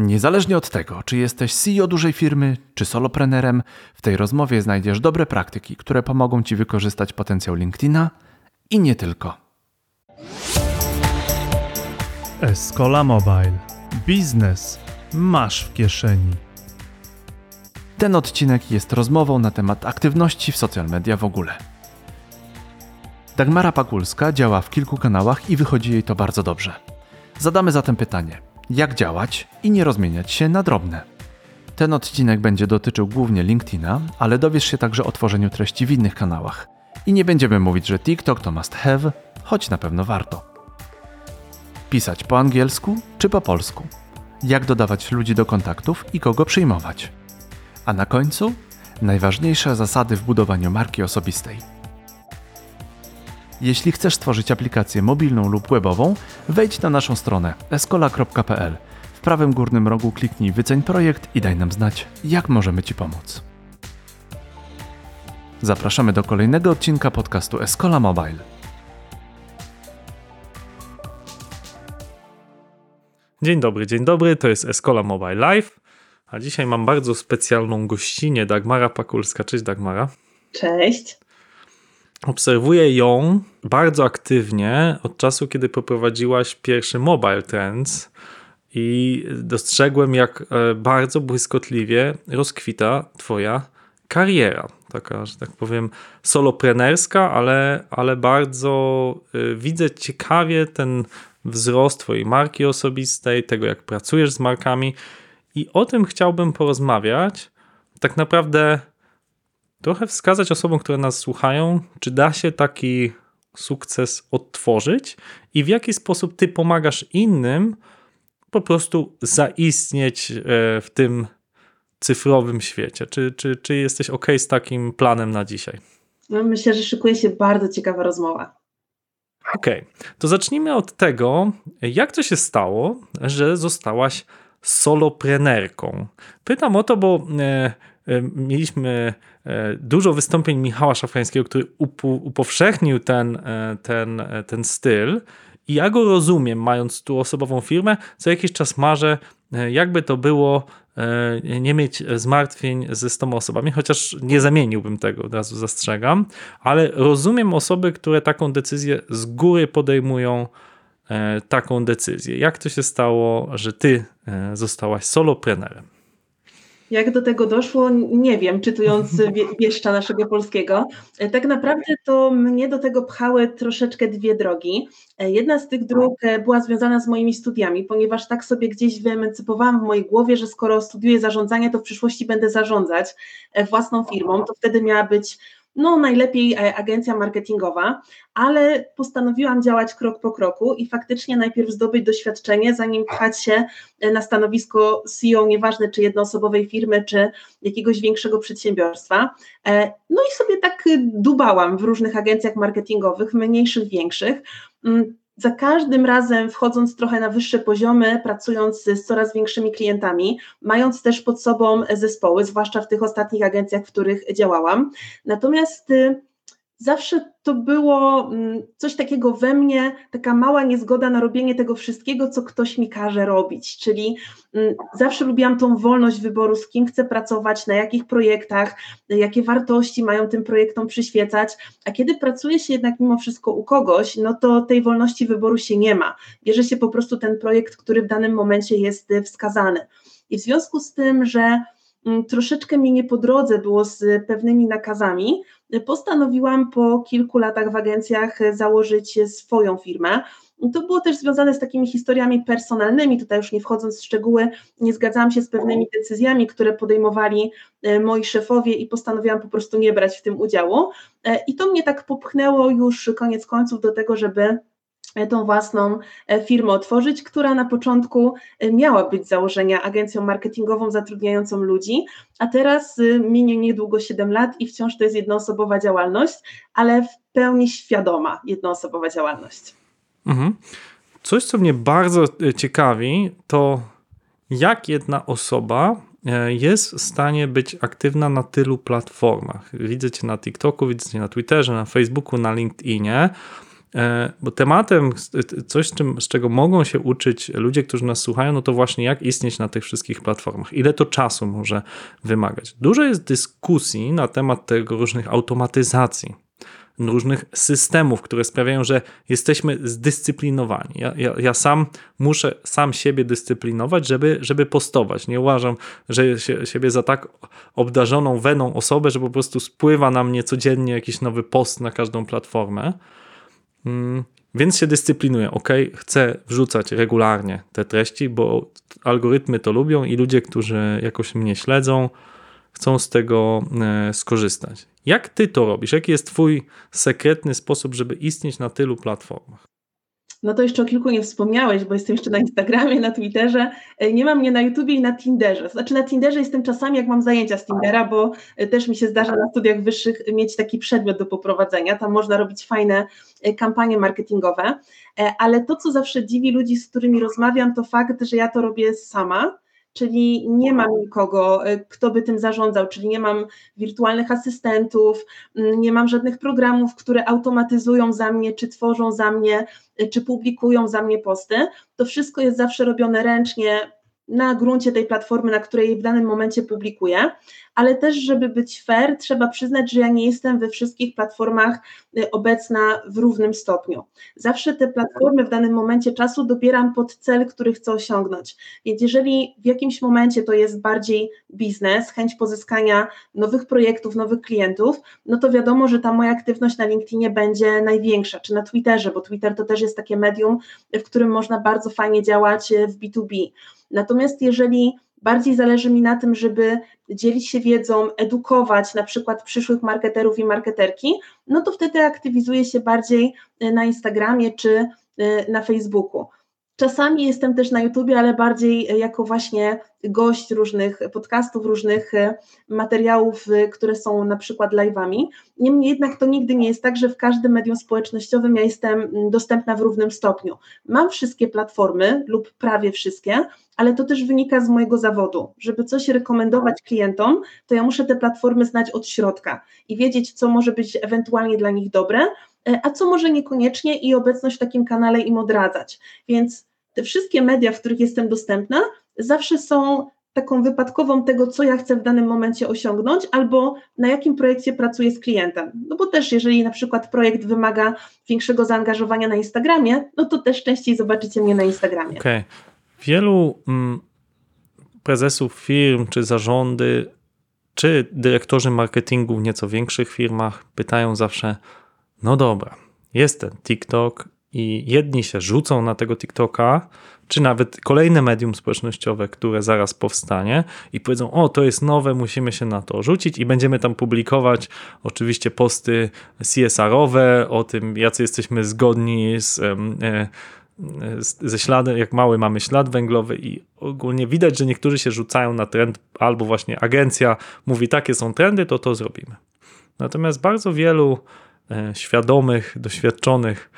Niezależnie od tego, czy jesteś CEO dużej firmy, czy soloprenerem, w tej rozmowie znajdziesz dobre praktyki, które pomogą Ci wykorzystać potencjał LinkedIna i nie tylko. Escola Mobile. Biznes masz w kieszeni. Ten odcinek jest rozmową na temat aktywności w social media w ogóle. Dagmara Pakulska działa w kilku kanałach i wychodzi jej to bardzo dobrze. Zadamy zatem pytanie – jak działać i nie rozmieniać się na drobne. Ten odcinek będzie dotyczył głównie LinkedIna, ale dowiesz się także o tworzeniu treści w innych kanałach. I nie będziemy mówić, że TikTok to must have, choć na pewno warto. Pisać po angielsku czy po polsku? Jak dodawać ludzi do kontaktów i kogo przyjmować? A na końcu najważniejsze zasady w budowaniu marki osobistej. Jeśli chcesz stworzyć aplikację mobilną lub webową, wejdź na naszą stronę escola.pl. W prawym górnym rogu kliknij Wyceń projekt i daj nam znać, jak możemy Ci pomóc. Zapraszamy do kolejnego odcinka podcastu Escola Mobile. Dzień dobry, dzień dobry, to jest Escola Mobile Live, a dzisiaj mam bardzo specjalną gościnę, Dagmara Pakulska. Cześć Dagmara. Cześć. Obserwuję ją bardzo aktywnie od czasu, kiedy poprowadziłaś pierwszy Mobile Trends i dostrzegłem, jak e, bardzo błyskotliwie rozkwita Twoja kariera. Taka, że tak powiem, soloprenerska, ale, ale bardzo e, widzę ciekawie ten wzrost Twojej marki osobistej, tego jak pracujesz z markami i o tym chciałbym porozmawiać. Tak naprawdę trochę wskazać osobom, które nas słuchają, czy da się taki sukces odtworzyć i w jaki sposób ty pomagasz innym po prostu zaistnieć e, w tym cyfrowym świecie. Czy, czy, czy jesteś ok z takim planem na dzisiaj? No, myślę, że szykuje się bardzo ciekawa rozmowa. Okej, okay. to zacznijmy od tego, jak to się stało, że zostałaś soloprenerką. Pytam o to, bo e, mieliśmy E, dużo wystąpień Michała Szafrańskiego, który upowszechnił ten, e, ten, e, ten styl. I ja go rozumiem, mając tu osobową firmę, co jakiś czas marzę, jakby to było nie mieć zmartwień ze 100 osobami, chociaż nie zamieniłbym tego, od razu zastrzegam, ale rozumiem osoby, które taką decyzję z góry podejmują taką decyzję. Jak to się stało, że ty zostałaś soloprenerem? Jak do tego doszło, nie wiem, czytując wieszcza naszego polskiego. E, tak naprawdę to mnie do tego pchały troszeczkę dwie drogi. E, jedna z tych dróg e, była związana z moimi studiami, ponieważ tak sobie gdzieś wyemancypowałam w mojej głowie, że skoro studiuję zarządzanie, to w przyszłości będę zarządzać własną firmą. To wtedy miała być no najlepiej e, agencja marketingowa, ale postanowiłam działać krok po kroku i faktycznie najpierw zdobyć doświadczenie, zanim pchać się e, na stanowisko CEO, nieważne czy jednoosobowej firmy, czy jakiegoś większego przedsiębiorstwa. E, no i sobie tak dubałam w różnych agencjach marketingowych, mniejszych, większych. Za każdym razem wchodząc trochę na wyższe poziomy, pracując z coraz większymi klientami, mając też pod sobą zespoły, zwłaszcza w tych ostatnich agencjach, w których działałam. Natomiast y, zawsze to było mm, coś takiego we mnie, taka mała niezgoda na robienie tego wszystkiego, co ktoś mi każe robić. Czyli mm, zawsze lubiłam tą wolność wyboru, z kim chcę pracować, na jakich projektach, jakie wartości mają tym projektom przyświecać. A kiedy pracuje się jednak mimo wszystko u kogoś, no to tej wolności wyboru się nie ma. Bierze się po prostu ten projekt, który w danym momencie jest wskazany. I w związku z tym, że mm, troszeczkę mi nie po drodze było z pewnymi nakazami, postanowiłam po kilku latach w agencjach założyć swoją firmę. To było też związane z takimi historiami personalnymi, tutaj już nie wchodząc w szczegóły, nie zgadzałam się z pewnymi decyzjami, które podejmowali e, moi szefowie i postanowiłam po prostu nie brać w tym udziału. E, I to mnie tak popchnęło już koniec końców do tego, żeby tą własną e, firmę otworzyć, która na początku e, miała być założenia agencją marketingową zatrudniającą ludzi, a teraz minie niedługo 7 lat i wciąż to jest jednoosobowa działalność, ale w pełni świadoma jednoosobowa działalność. Mhm. Coś, co mnie bardzo ciekawi, to jak jedna osoba jest w stanie być aktywna na tylu platformach. Widzę cię na TikToku, widzę cię na Twitterze, na Facebooku, na LinkedInie E, bo tematem, coś z, czym, z czego mogą się uczyć ludzie, którzy nas słuchają, no to właśnie jak istnieć na tych wszystkich platformach. Ile to czasu może wymagać. Dużo jest dyskusji na temat tego różnych automatyzacji różnych systemów, które sprawiają, że jesteśmy zdyscyplinowani. Ja, ja, ja, sam muszę sam siebie dyscyplinować, żeby, żeby postować. Nie uważam, że się, siebie za tak obdarzoną weną osobę, że po prostu spływa na mnie codziennie jakiś nowy post na każdą platformę. Mm, więc się dyscyplinuję. Ok, chcę wrzucać regularnie te treści, bo algorytmy to lubią i ludzie, którzy jakoś mnie śledzą, chcą z tego e, skorzystać. Jak ty to robisz? Jaki jest twój sekretny sposób, żeby istnieć na tylu platformach? No to jeszcze o kilku nie wspomniałeś, bo jestem jeszcze na Instagramie, na Twitterze. E, nie mam mnie na YouTubie i na Tinderze. Znaczy na Tinderze jestem czasami, jak mam zajęcia z Tindera, bo e, też mi się zdarza na studiach wyższych mieć taki przedmiot do poprowadzenia. Tam można robić fajne kampanie marketingowe. Ale to, co zawsze dziwi ludzi, z którymi rozmawiam, to fakt, że ja to robię sama czyli nie mam nikogo, e, kto by tym zarządzał, czyli nie mam wirtualnych asystentów, mm, nie mam żadnych programów, które automatyzują za mnie, czy tworzą za mnie, e, czy publikują za mnie posty. To wszystko jest zawsze robione ręcznie na gruncie tej platformy, na której w danym momencie publikuję, ale też, żeby być fair, trzeba przyznać, że ja nie jestem we wszystkich platformach y, obecna w równym stopniu. Zawsze te platformy w danym momencie czasu dobieram pod cel, który chcę osiągnąć. Więc jeżeli w jakimś momencie to jest bardziej biznes, chęć pozyskania nowych projektów, nowych klientów, no to wiadomo, że ta moja aktywność na LinkedInie będzie największa, czy na Twitterze, bo Twitter to też jest takie medium, w którym można bardzo fajnie działać y, w B2B. Natomiast jeżeli bardziej zależy mi na tym, żeby dzielić się wiedzą, edukować na przykład przyszłych marketerów i marketerki, no to wtedy aktywizuję się bardziej y, na Instagramie czy y, na Facebooku. Czasami jestem też na YouTubie, ale bardziej jako właśnie gość różnych podcastów, różnych e, materiałów, e, które są na przykład live'ami. Niemniej jednak to nigdy nie jest tak, że w każdym medium społecznościowym ja jestem mm, dostępna w równym stopniu. Mam wszystkie platformy lub prawie wszystkie, ale to też wynika z mojego zawodu. Żeby coś rekomendować klientom, to ja muszę te platformy znać od środka i wiedzieć, co może być ewentualnie dla nich dobre, e, a co może niekoniecznie i obecność w takim kanale im odradzać. Więc te wszystkie media, w których jestem dostępna, zawsze są taką wypadkową tego, co ja chcę w danym momencie osiągnąć, albo na jakim projekcie pracuję z klientem. No bo też, jeżeli na przykład projekt wymaga większego zaangażowania na Instagramie, no to też częściej zobaczycie mnie na Instagramie. Okej. Okay. Wielu mm, prezesów firm, czy zarządy, czy dyrektorzy marketingu w nieco większych firmach pytają zawsze: No dobra, jest ten TikTok, i jedni się rzucą na tego TikToka, czy nawet kolejne medium społecznościowe, które zaraz powstanie i powiedzą: O, to jest nowe, musimy się na to rzucić, i będziemy tam publikować oczywiście posty CSR-owe o tym, jacy jesteśmy zgodni z. E, ze śladem, jak mały mamy ślad węglowy i ogólnie widać, że niektórzy się rzucają na trend, albo właśnie agencja mówi, takie są trendy, to to zrobimy. Natomiast bardzo wielu e, świadomych, doświadczonych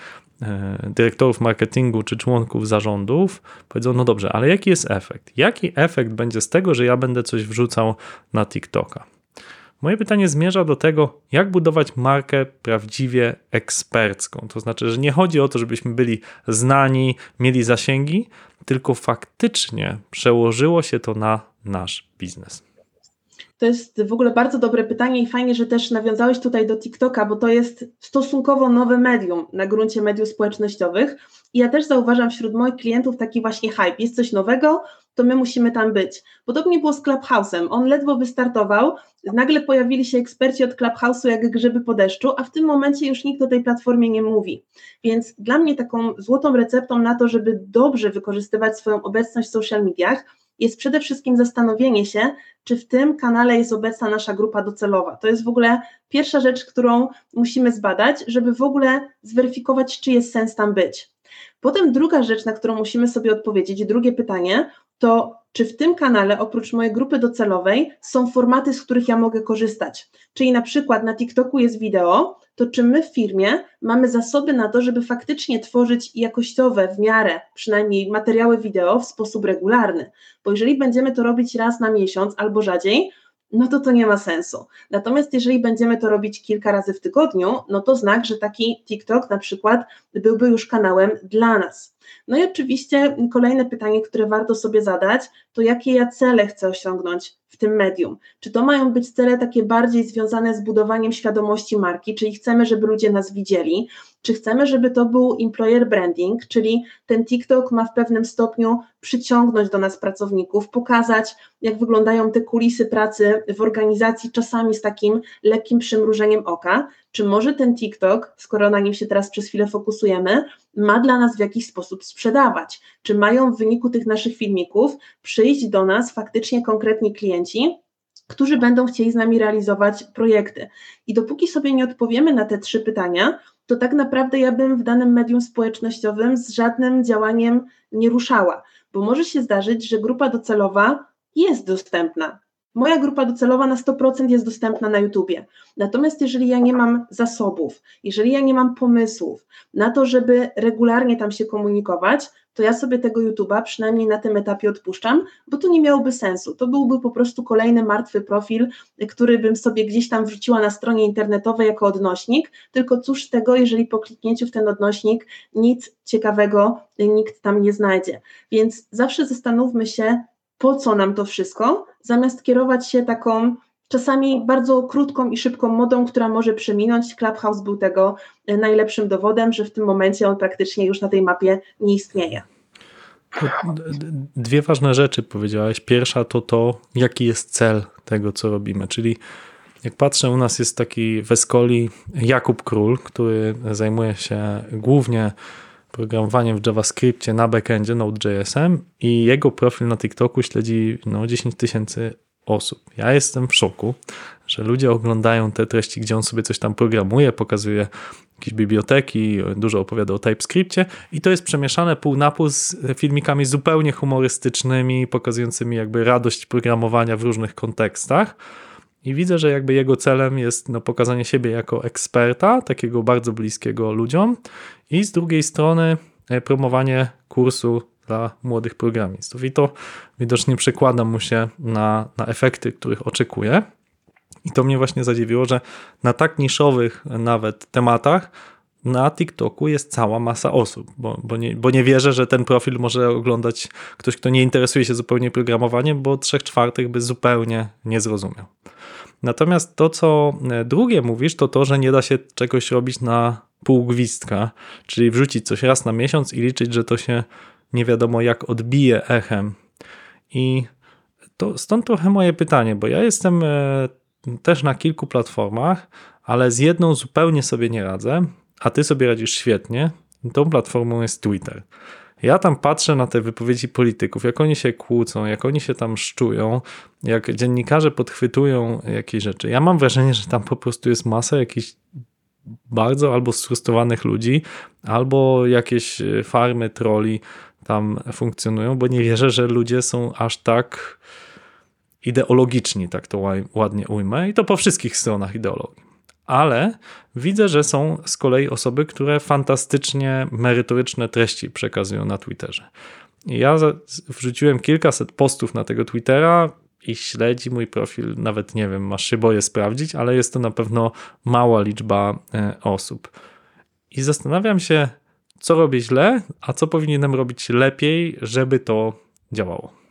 E, dyrektorów marketingu czy członków zarządów powiedzą, no dobrze, ale jaki jest efekt? Jaki efekt będzie z tego, że ja będę coś wrzucał na TikToka? Moje pytanie zmierza do tego, jak budować markę prawdziwie ekspercką. To znaczy, że nie chodzi o to, żebyśmy byli znani, mieli zasięgi, tylko faktycznie przełożyło się to na nasz biznes. To jest w ogóle bardzo dobre pytanie i fajnie, że też nawiązałeś tutaj do TikToka, bo to jest stosunkowo nowe medium na gruncie mediów społecznościowych. I ja też zauważam wśród moich klientów taki właśnie hype. Jest coś nowego, to my musimy tam być. Podobnie było z Clubhouse'em. On ledwo wystartował, nagle pojawili się eksperci od Clubhouse'u jak grzyby po deszczu, a w tym momencie już nikt o tej platformie nie mówi. Więc dla mnie taką złotą receptą na to, żeby dobrze wykorzystywać swoją obecność w social mediach, jest przede wszystkim zastanowienie się, czy w tym kanale jest obecna nasza grupa docelowa. To jest w ogóle pierwsza rzecz, którą musimy zbadać, żeby w ogóle zweryfikować, czy jest sens tam być. Potem druga rzecz, na którą musimy sobie odpowiedzieć, drugie pytanie, to czy w tym kanale oprócz mojej grupy docelowej są formaty, z których ja mogę korzystać. Czyli na przykład na TikToku jest wideo, to czy my w firmie mamy zasoby na to, żeby faktycznie tworzyć jakościowe w miarę przynajmniej materiały wideo w sposób regularny. Bo jeżeli będziemy to robić raz na miesiąc albo rzadziej, no to to nie ma sensu. Natomiast jeżeli będziemy to robić kilka razy w tygodniu, no to znak, że taki TikTok na przykład byłby już kanałem dla nas. No i oczywiście kolejne pytanie, które warto sobie zadać, to jakie ja cele chcę osiągnąć w tym medium? Czy to mają być cele takie bardziej związane z budowaniem świadomości marki, czyli chcemy, żeby ludzie nas widzieli, czy chcemy, żeby to był employer branding, czyli ten TikTok ma w pewnym stopniu przyciągnąć do nas pracowników, pokazać, jak wyglądają te kulisy pracy w organizacji, czasami z takim lekkim przymrużeniem oka, czy może ten TikTok, skoro na nim się teraz przez chwilę fokusujemy, ma dla nas w jakiś sposób sprzedawać? Czy mają w wyniku tych naszych filmików przyjść do nas faktycznie konkretni klienci, którzy będą chcieli z nami realizować projekty? I dopóki sobie nie odpowiemy na te trzy pytania, to tak naprawdę ja bym w danym medium społecznościowym z żadnym działaniem nie ruszała, bo może się zdarzyć, że grupa docelowa jest dostępna, Moja grupa docelowa na 100% jest dostępna na YouTubie. Natomiast jeżeli ja nie mam zasobów, jeżeli ja nie mam pomysłów na to, żeby regularnie tam się komunikować, to ja sobie tego YouTube'a przynajmniej na tym etapie odpuszczam, bo to nie miałoby sensu. To byłby po prostu kolejny martwy profil, który bym sobie gdzieś tam wrzuciła na stronie internetowej jako odnośnik, tylko cóż z tego, jeżeli po kliknięciu w ten odnośnik nic ciekawego nikt tam nie znajdzie. Więc zawsze zastanówmy się, po co nam to wszystko, zamiast kierować się taką czasami bardzo krótką i szybką modą, która może przeminąć. Clubhouse był tego e, najlepszym dowodem, że w tym momencie on praktycznie już na tej mapie nie istnieje. Dwie ważne rzeczy powiedziałeś. Pierwsza to to, jaki jest cel tego, co robimy, czyli jak patrzę, u nas jest taki w Escoli Jakub Król, który zajmuje się głównie programowaniem w JavaScriptie na backendzie Node.jsem i jego profil na TikToku śledzi no, 10 tysięcy osób. Ja jestem w szoku, że ludzie oglądają te treści, gdzie on sobie coś tam programuje, pokazuje jakieś biblioteki, dużo opowiada o TypeScriptie i to jest przemieszane pół na pół z filmikami zupełnie humorystycznymi, pokazującymi jakby radość programowania w różnych kontekstach. I widzę, że jakby jego celem jest no, pokazanie siebie jako eksperta, takiego bardzo bliskiego ludziom, i z drugiej strony e, promowanie kursu dla młodych programistów. I to widocznie przekłada mu się na, na efekty, których oczekuje. I to mnie właśnie zadziwiło, że na tak niszowych nawet tematach na TikToku jest cała masa osób, bo, bo, nie, bo nie wierzę, że ten profil może oglądać ktoś, kto nie interesuje się zupełnie programowaniem, bo trzech czwartych by zupełnie nie zrozumiał. Natomiast to, co e, drugie mówisz, to to, że nie da się czegoś robić na pół gwizdka, czyli wrzucić coś raz na miesiąc i liczyć, że to się nie wiadomo jak odbije echem. I to stąd trochę moje pytanie, bo ja jestem e, też na kilku platformach, ale z jedną zupełnie sobie nie radzę, a ty sobie radzisz świetnie. Tą platformą jest Twitter. Ja tam patrzę na te wypowiedzi polityków, jak oni się kłócą, jak oni się tam szczują, jak dziennikarze podchwytują jakieś rzeczy. Ja mam wrażenie, że tam po prostu jest masa jakichś bardzo albo sfrustrowanych ludzi, albo jakieś e, farmy troli tam funkcjonują, bo nie wierzę, że ludzie są aż tak ideologiczni, tak to ładnie ujmę, i to po wszystkich stronach ideologii ale widzę, że są z kolei osoby, które fantastycznie merytoryczne treści przekazują na Twitterze. Ja wrzuciłem kilkaset postów na tego Twittera i śledzi mój profil, nawet nie wiem, masz się boję sprawdzić, ale jest to na pewno mała liczba e, osób. I zastanawiam się, co robię źle, a co powinienem robić lepiej, żeby to działało.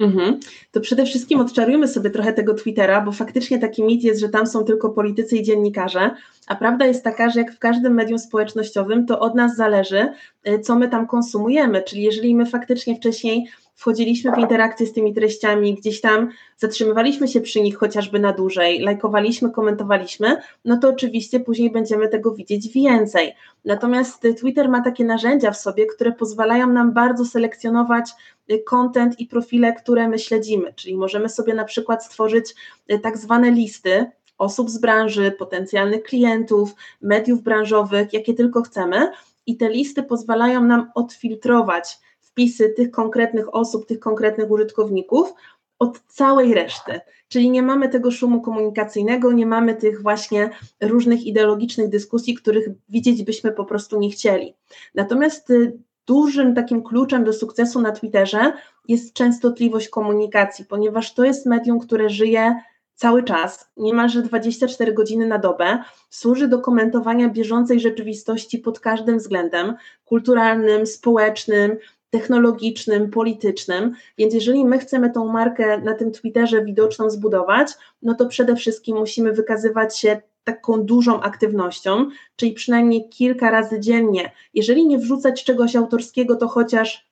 Mhm. To przede wszystkim odczarujmy sobie trochę tego Twittera, bo faktycznie taki mit jest, że tam są tylko politycy i dziennikarze, a prawda jest taka, że jak w każdym medium społecznościowym, to od nas zależy, y, co my tam konsumujemy. Czyli jeżeli my faktycznie wcześniej wchodziliśmy w interakcję z tymi treściami, gdzieś tam zatrzymywaliśmy się przy nich chociażby na dłużej, lajkowaliśmy, komentowaliśmy, no to oczywiście później będziemy tego widzieć więcej. Natomiast Twitter ma takie narzędzia w sobie, które pozwalają nam bardzo selekcjonować content i profile, które my śledzimy, czyli możemy sobie na przykład stworzyć y, tak zwane listy osób z branży, potencjalnych klientów, mediów branżowych, jakie tylko chcemy i te listy pozwalają nam odfiltrować wpisy tych konkretnych osób, tych konkretnych użytkowników od całej reszty. Czyli nie mamy tego szumu komunikacyjnego, nie mamy tych właśnie różnych ideologicznych dyskusji, których widzieć byśmy po prostu nie chcieli. Natomiast y, dużym takim kluczem do sukcesu na Twitterze jest częstotliwość komunikacji, ponieważ to jest medium, które żyje cały czas, niemalże 24 godziny na dobę, służy do komentowania bieżącej rzeczywistości pod każdym względem kulturalnym, społecznym, technologicznym, politycznym. Więc jeżeli my chcemy tą markę na tym Twitterze widoczną zbudować, no to przede wszystkim musimy wykazywać się taką dużą aktywnością, czyli przynajmniej kilka razy dziennie. Jeżeli nie wrzucać czegoś autorskiego, to chociaż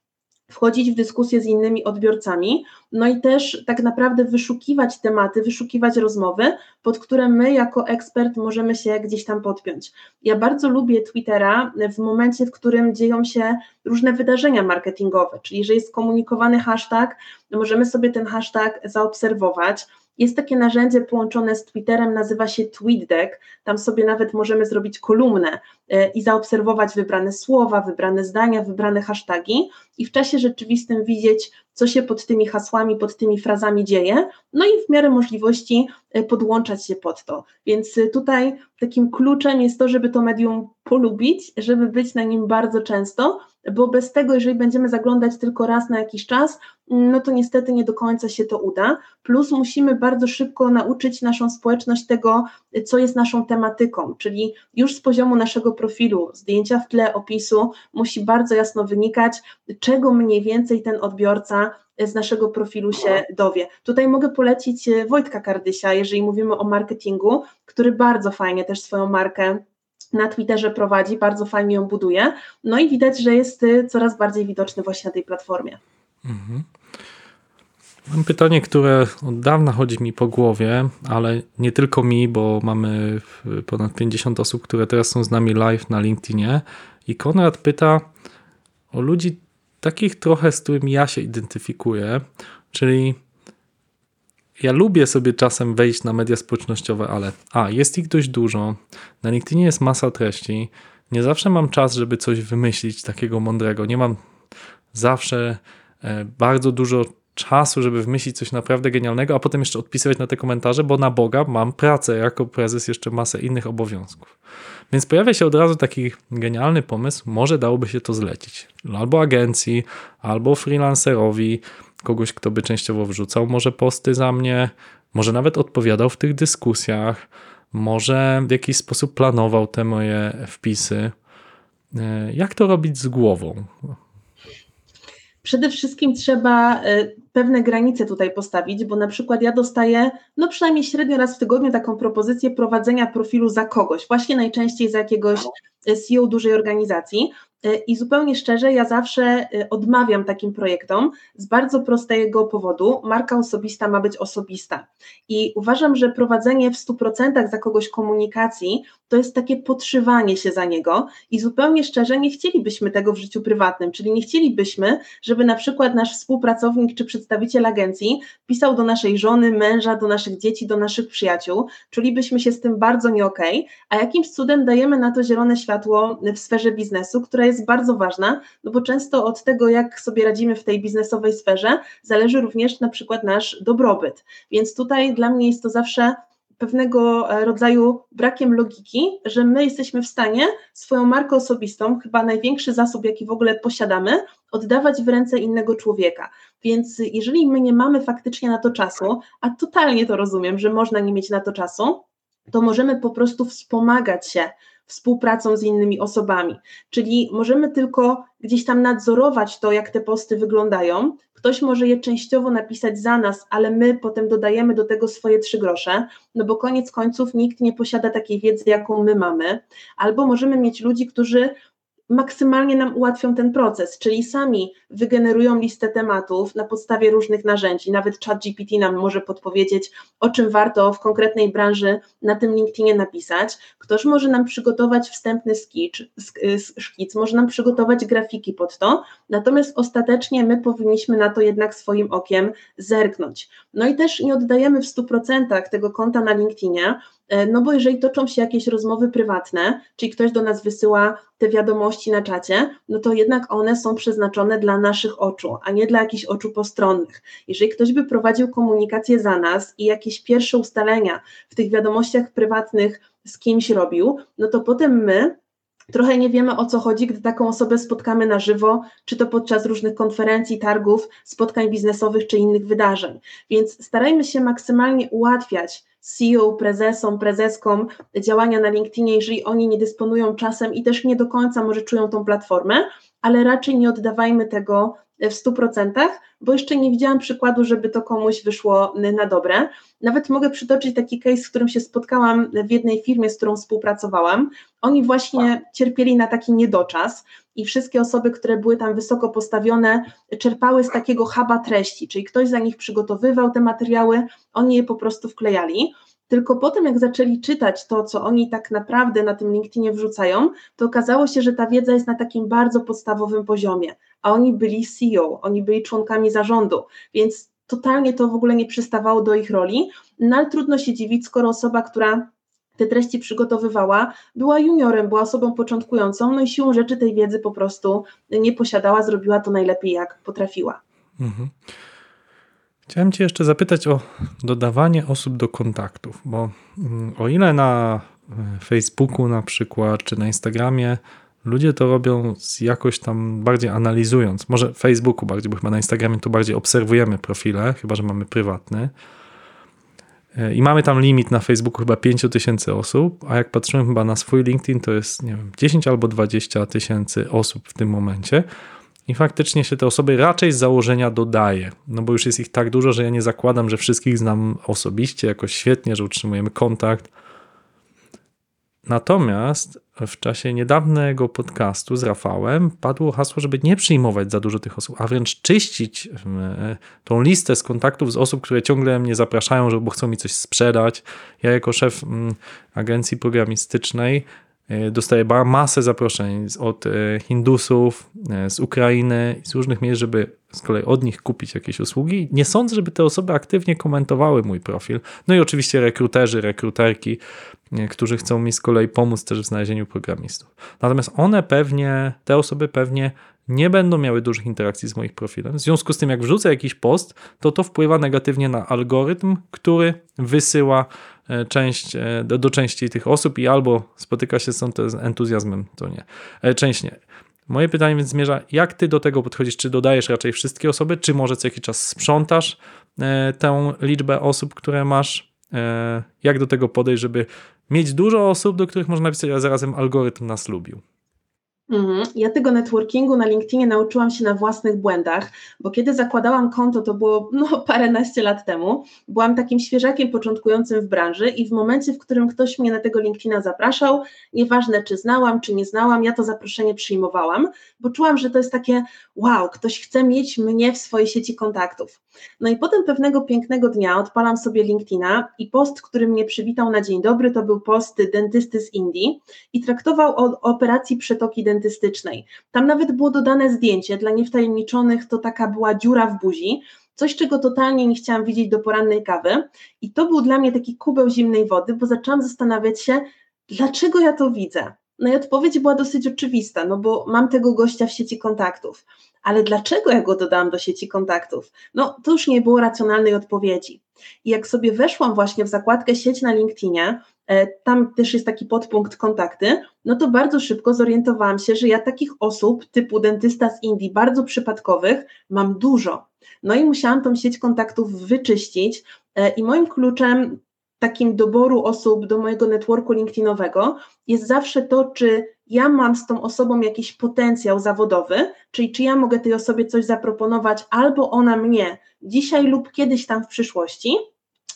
wchodzić w dyskusję z innymi odbiorcami, no i też tak naprawdę wyszukiwać tematy, wyszukiwać rozmowy, pod które my jako ekspert możemy się gdzieś tam podpiąć. Ja bardzo lubię Twittera w momencie, w którym dzieją się różne wydarzenia marketingowe, czyli że jest komunikowany hashtag, możemy sobie ten hashtag zaobserwować, jest takie narzędzie połączone z Twitterem, nazywa się TweetDeck. Tam sobie nawet możemy zrobić kolumnę e, i zaobserwować wybrane słowa, wybrane zdania, wybrane hasztagi i w czasie rzeczywistym widzieć, co się pod tymi hasłami, pod tymi frazami dzieje, no i w miarę możliwości e, podłączać się pod to. Więc e, tutaj takim kluczem jest to, żeby to medium polubić, żeby być na nim bardzo często, bo bez tego, jeżeli będziemy zaglądać tylko raz na jakiś czas, no to niestety nie do końca się to uda. Plus musimy bardzo szybko nauczyć naszą społeczność tego, co jest naszą tematyką, czyli już z poziomu naszego profilu, zdjęcia w tle, opisu, musi bardzo jasno wynikać, czego mniej więcej ten odbiorca z naszego profilu się dowie. Tutaj mogę polecić Wojtka Kardysia, jeżeli mówimy o marketingu, który bardzo fajnie też swoją markę na Twitterze prowadzi, bardzo fajnie ją buduje. No i widać, że jest coraz bardziej widoczny właśnie na tej platformie. Mhm. Mam pytanie, które od dawna chodzi mi po głowie, ale nie tylko mi, bo mamy ponad 50 osób, które teraz są z nami live na LinkedInie. I Konrad pyta o ludzi takich trochę, z którymi ja się identyfikuję, czyli ja lubię sobie czasem wejść na media społecznościowe, ale a, jest ich dość dużo, na LinkedInie jest masa treści, nie zawsze mam czas, żeby coś wymyślić takiego mądrego, nie mam zawsze e, bardzo dużo czasu, żeby wymyślić coś naprawdę genialnego, a potem jeszcze odpisywać na te komentarze, bo na Boga mam pracę jako prezes, jeszcze masę innych obowiązków. Więc pojawia się od razu taki genialny pomysł, może dałoby się to zlecić. Albo agencji, albo freelancerowi, kogoś, kto by częściowo wrzucał może posty za mnie, może nawet odpowiadał w tych dyskusjach, może w jakiś sposób planował te moje wpisy. E, jak to robić z głową? Przede wszystkim trzeba e, pewne granice tutaj postawić, bo na przykład ja dostaję, no przynajmniej średnio raz w tygodniu taką propozycję prowadzenia profilu za kogoś, właśnie najczęściej za jakiegoś CEO dużej organizacji. E, I zupełnie szczerze, ja zawsze e, odmawiam takim projektom z bardzo prostego powodu. Marka osobista ma być osobista. I uważam, że prowadzenie w 100% za kogoś komunikacji to jest takie podszywanie się za niego. I zupełnie szczerze, nie chcielibyśmy tego w życiu prywatnym, czyli nie chcielibyśmy, żeby na przykład nasz współpracownik czy przedstawiciel agencji pisał do naszej żony, męża, do naszych dzieci, do naszych przyjaciół. Czulibyśmy się z tym bardzo nie okej, okay, a jakimś cudem dajemy na to zielone światło w sferze biznesu, która jest bardzo ważna, no bo często od tego, jak sobie radzimy w tej biznesowej sferze, zależy również na przykład nasz dobrobyt. Więc tutaj dla mnie jest to zawsze pewnego e, rodzaju brakiem logiki, że my jesteśmy w stanie swoją markę osobistą, chyba największy zasób, jaki w ogóle posiadamy, oddawać w ręce innego człowieka. Więc jeżeli my nie mamy faktycznie na to czasu, a totalnie to rozumiem, że można nie mieć na to czasu, to możemy po prostu wspomagać się współpracą z innymi osobami. Czyli możemy tylko gdzieś tam nadzorować to, jak te posty wyglądają. Ktoś może je częściowo napisać za nas, ale my potem dodajemy do tego swoje trzy grosze, no bo koniec końców nikt nie posiada takiej wiedzy, jaką my mamy. Albo możemy mieć ludzi, którzy maksymalnie nam ułatwią ten proces, czyli sami wygenerują listę tematów na podstawie różnych narzędzi. Nawet ChatGPT nam może podpowiedzieć, o czym warto w konkretnej branży na tym LinkedInie napisać. Ktoś może nam przygotować wstępny skicz, szkic, może nam przygotować grafiki pod to, natomiast ostatecznie my powinniśmy na to jednak swoim okiem zerknąć. No i też nie oddajemy w 100% tego konta na LinkedInie, no bo jeżeli toczą się jakieś rozmowy prywatne, czyli ktoś do nas wysyła te wiadomości na czacie, no to jednak one są przeznaczone dla naszych oczu, a nie dla jakichś oczu postronnych. Jeżeli ktoś by prowadził komunikację za nas i jakieś pierwsze ustalenia w tych wiadomościach prywatnych z kimś robił, no to potem my trochę nie wiemy o co chodzi, gdy taką osobę spotkamy na żywo, czy to podczas różnych konferencji, targów, spotkań biznesowych czy innych wydarzeń. Więc starajmy się maksymalnie ułatwiać CEO, prezesom, prezeskom działania na LinkedInie, jeżeli oni nie dysponują czasem i też nie do końca może czują tą platformę, ale raczej nie oddawajmy tego w 100%, bo jeszcze nie widziałam przykładu, żeby to komuś wyszło na dobre. Nawet mogę przytoczyć taki case, z którym się spotkałam w jednej firmie, z którą współpracowałam. Oni właśnie cierpieli na taki niedoczas i wszystkie osoby, które były tam wysoko postawione, czerpały z takiego huba treści, czyli ktoś za nich przygotowywał te materiały, oni je po prostu wklejali. Tylko potem, jak zaczęli czytać to, co oni tak naprawdę na tym LinkedInie wrzucają, to okazało się, że ta wiedza jest na takim bardzo podstawowym poziomie, a oni byli CEO, oni byli członkami zarządu, więc totalnie to w ogóle nie przystawało do ich roli. No ale trudno się dziwić, skoro osoba, która te treści przygotowywała, była juniorem, była osobą początkującą, no i siłą rzeczy tej wiedzy po prostu nie posiadała, zrobiła to najlepiej jak potrafiła. Mhm. Chciałem Cię jeszcze zapytać o dodawanie osób do kontaktów, bo mm, o ile na e, Facebooku na przykład, czy na Instagramie ludzie to robią jakoś tam bardziej analizując, może Facebooku bardziej, bo chyba na Instagramie tu bardziej obserwujemy profile, chyba że mamy prywatny. E, I mamy tam limit na Facebooku chyba 5 tysięcy osób, a jak patrzymy chyba na swój LinkedIn, to jest nie wiem, 10 albo 20 tysięcy osób w tym momencie. I faktycznie się te osoby raczej z założenia dodaje, no bo już jest ich tak dużo, że ja nie zakładam, że wszystkich znam osobiście, jakoś świetnie, że utrzymujemy kontakt. Natomiast w czasie niedawnego podcastu z Rafałem padło hasło, żeby nie przyjmować za dużo tych osób, a wręcz czyścić tą listę z kontaktów z osób, które ciągle mnie zapraszają, bo chcą mi coś sprzedać. Ja jako szef mm, agencji programistycznej dostaję masę zaproszeń od e, Hindusów, e, z Ukrainy, z różnych miejsc, żeby z kolei od nich kupić jakieś usługi. Nie sądzę, żeby te osoby aktywnie komentowały mój profil. No i oczywiście rekruterzy, rekruterki, którzy chcą mi z kolei pomóc też w znalezieniu programistów. Natomiast one pewnie, te osoby pewnie nie będą miały dużych interakcji z moim profilem. W związku z tym, jak wrzucę jakiś post, to to wpływa negatywnie na algorytm, który wysyła E, część, e, do, do części tych osób i albo spotyka się z entuzjazmem, to nie. E, część nie. Moje pytanie więc zmierza, jak ty do tego podchodzisz? Czy dodajesz raczej wszystkie osoby, czy może co jakiś czas sprzątasz tę liczbę osób, które masz? Jak do tego podejść, żeby mieć dużo osób, do których można napisać, a zarazem algorytm nas lubił? Mhm. Ja tego networkingu na LinkedInie nauczyłam się na własnych błędach, bo kiedy zakładałam konto, to było no, paręnaście lat temu, byłam takim świeżakiem początkującym w branży i w momencie, w którym ktoś mnie na tego LinkedIna zapraszał, nieważne czy znałam, czy nie znałam, ja to zaproszenie przyjmowałam, bo czułam, że to jest takie wow, ktoś chce mieć mnie w swojej sieci kontaktów. No i potem pewnego pięknego dnia odpalam sobie LinkedIna i post, który mnie przywitał na dzień dobry, to był post dentysty z Indii i traktował o operacji przetoki dentystycznej dentystycznej. Tam nawet było dodane zdjęcie, dla niewtajemniczonych to taka była dziura w buzi, coś, czego totalnie nie chciałam widzieć do porannej kawy. I to był dla mnie taki kubeł zimnej wody, bo zaczęłam zastanawiać się, dlaczego ja to widzę. No i odpowiedź była dosyć oczywista, no bo mam tego gościa w sieci kontaktów. Ale dlaczego ja go dodałam do sieci kontaktów? No to już nie było racjonalnej odpowiedzi. I jak sobie weszłam właśnie w zakładkę sieć na LinkedInie, tam też jest taki podpunkt kontakty, no to bardzo szybko zorientowałam się, że ja takich osób typu dentysta z Indii, bardzo przypadkowych, mam dużo. No i musiałam tą sieć kontaktów wyczyścić e, i moim kluczem takim doboru osób do mojego networku LinkedInowego jest zawsze to, czy ja mam z tą osobą jakiś potencjał zawodowy, czyli czy ja mogę tej osobie coś zaproponować, albo ona mnie dzisiaj lub kiedyś tam w przyszłości.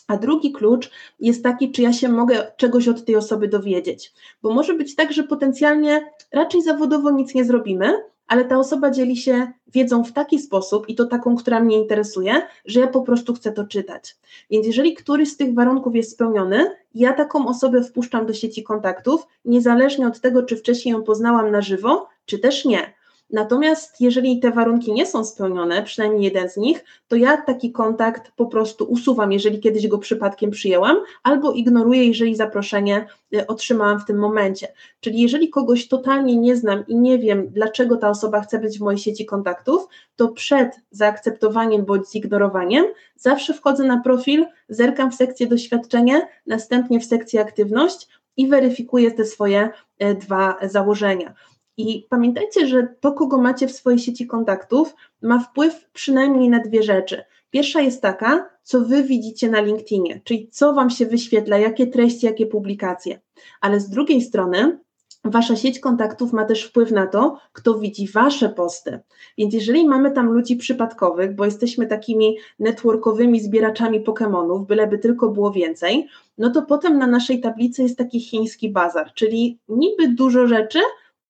A drugi klucz jest taki, czy ja się mogę czegoś od tej osoby dowiedzieć. Bo może być tak, że potencjalnie raczej zawodowo nic nie zrobimy, ale ta osoba dzieli się wiedzą w taki sposób i to taką, która mnie interesuje, że ja po prostu chcę to czytać. Więc jeżeli któryś z tych warunków jest spełniony, ja taką osobę wpuszczam do sieci kontaktów, niezależnie od tego, czy wcześniej ją poznałam na żywo, czy też nie. Natomiast jeżeli te warunki nie są spełnione, przynajmniej jeden z nich, to ja taki kontakt po prostu usuwam, jeżeli kiedyś go przypadkiem przyjęłam, albo ignoruję, jeżeli zaproszenie y, otrzymałam w tym momencie. Czyli jeżeli kogoś totalnie nie znam i nie wiem, dlaczego ta osoba chce być w mojej sieci kontaktów, to przed zaakceptowaniem bądź zignorowaniem zawsze wchodzę na profil, zerkam w sekcję doświadczenie, następnie w sekcję aktywność i weryfikuję te swoje dwa założenia. I pamiętajcie, że to, kogo macie w swojej sieci kontaktów, ma wpływ przynajmniej na dwie rzeczy. Pierwsza jest taka, co wy widzicie na LinkedInie, czyli co wam się wyświetla, jakie treści, jakie publikacje. Ale z drugiej strony, Wasza sieć kontaktów ma też wpływ na to, kto widzi Wasze posty. Więc jeżeli mamy tam ludzi przypadkowych, bo jesteśmy takimi networkowymi zbieraczami Pokémonów, byleby tylko było więcej, no to potem na naszej tablicy jest taki chiński bazar, czyli niby dużo rzeczy,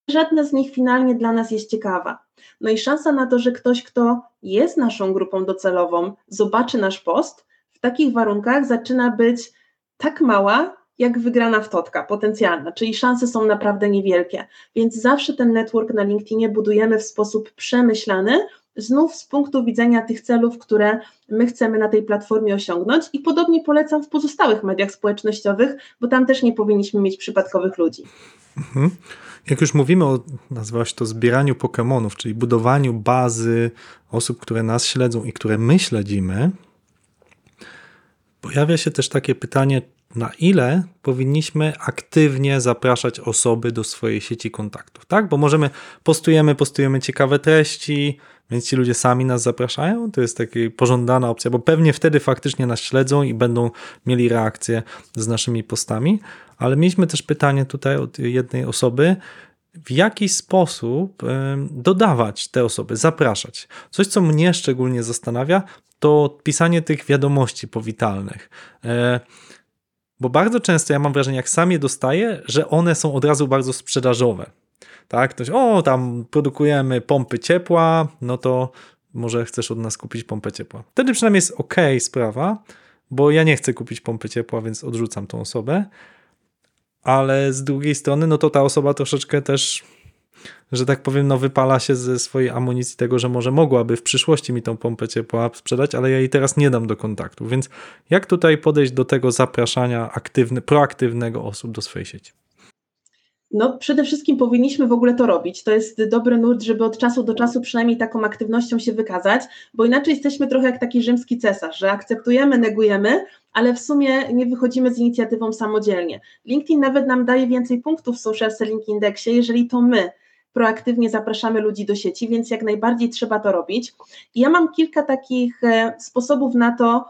żadna z nich finalnie dla nas jest ciekawa. No i szansa na to, że ktoś, kto jest naszą grupą docelową, zobaczy nasz post, w takich warunkach zaczyna być tak mała, jak wygrana w totka potencjalna, czyli szanse są naprawdę niewielkie. Więc zawsze ten network na LinkedInie budujemy w sposób przemyślany, znów z punktu widzenia tych celów, które my chcemy na tej platformie osiągnąć i podobnie polecam w pozostałych mediach społecznościowych, bo tam też nie powinniśmy mieć przypadkowych ludzi. Mhm. Jak już mówimy o, nazwałaś to zbieraniu Pokémonów, czyli budowaniu bazy osób, które nas śledzą i które my śledzimy, pojawia się też takie pytanie, na ile powinniśmy aktywnie zapraszać osoby do swojej sieci kontaktów, tak? Bo możemy, postujemy, postujemy ciekawe treści, więc ci ludzie sami nas zapraszają, to jest taka pożądana opcja, bo pewnie wtedy faktycznie nas śledzą i będą mieli reakcję z naszymi postami, ale mieliśmy też pytanie tutaj od jednej osoby, w jaki sposób dodawać te osoby, zapraszać. Coś, co mnie szczególnie zastanawia, to pisanie tych wiadomości powitalnych. Bo bardzo często ja mam wrażenie, jak sam je dostaję, że one są od razu bardzo sprzedażowe. Tak, ktoś, o, tam produkujemy pompy ciepła, no to może chcesz od nas kupić pompę ciepła. Wtedy przynajmniej jest ok sprawa, bo ja nie chcę kupić pompy ciepła, więc odrzucam tą osobę. Ale z drugiej strony, no to ta osoba troszeczkę też że tak powiem, no wypala się ze swojej amunicji tego, że może mogłaby w przyszłości mi tą pompę ciepła sprzedać, ale ja jej teraz nie dam do kontaktu. Więc jak tutaj podejść do tego zapraszania proaktywnego osób do swojej sieci? No, przede wszystkim powinniśmy w ogóle to robić. To jest dobry nurt, żeby od czasu do czasu przynajmniej taką aktywnością się wykazać, bo inaczej jesteśmy trochę jak taki rzymski cesarz, że akceptujemy, negujemy, ale w sumie nie wychodzimy z inicjatywą samodzielnie. LinkedIn nawet nam daje więcej punktów w Social Selling Indexie, jeżeli to my proaktywnie zapraszamy ludzi do sieci, więc jak najbardziej trzeba to robić. I ja mam kilka takich e, sposobów na to,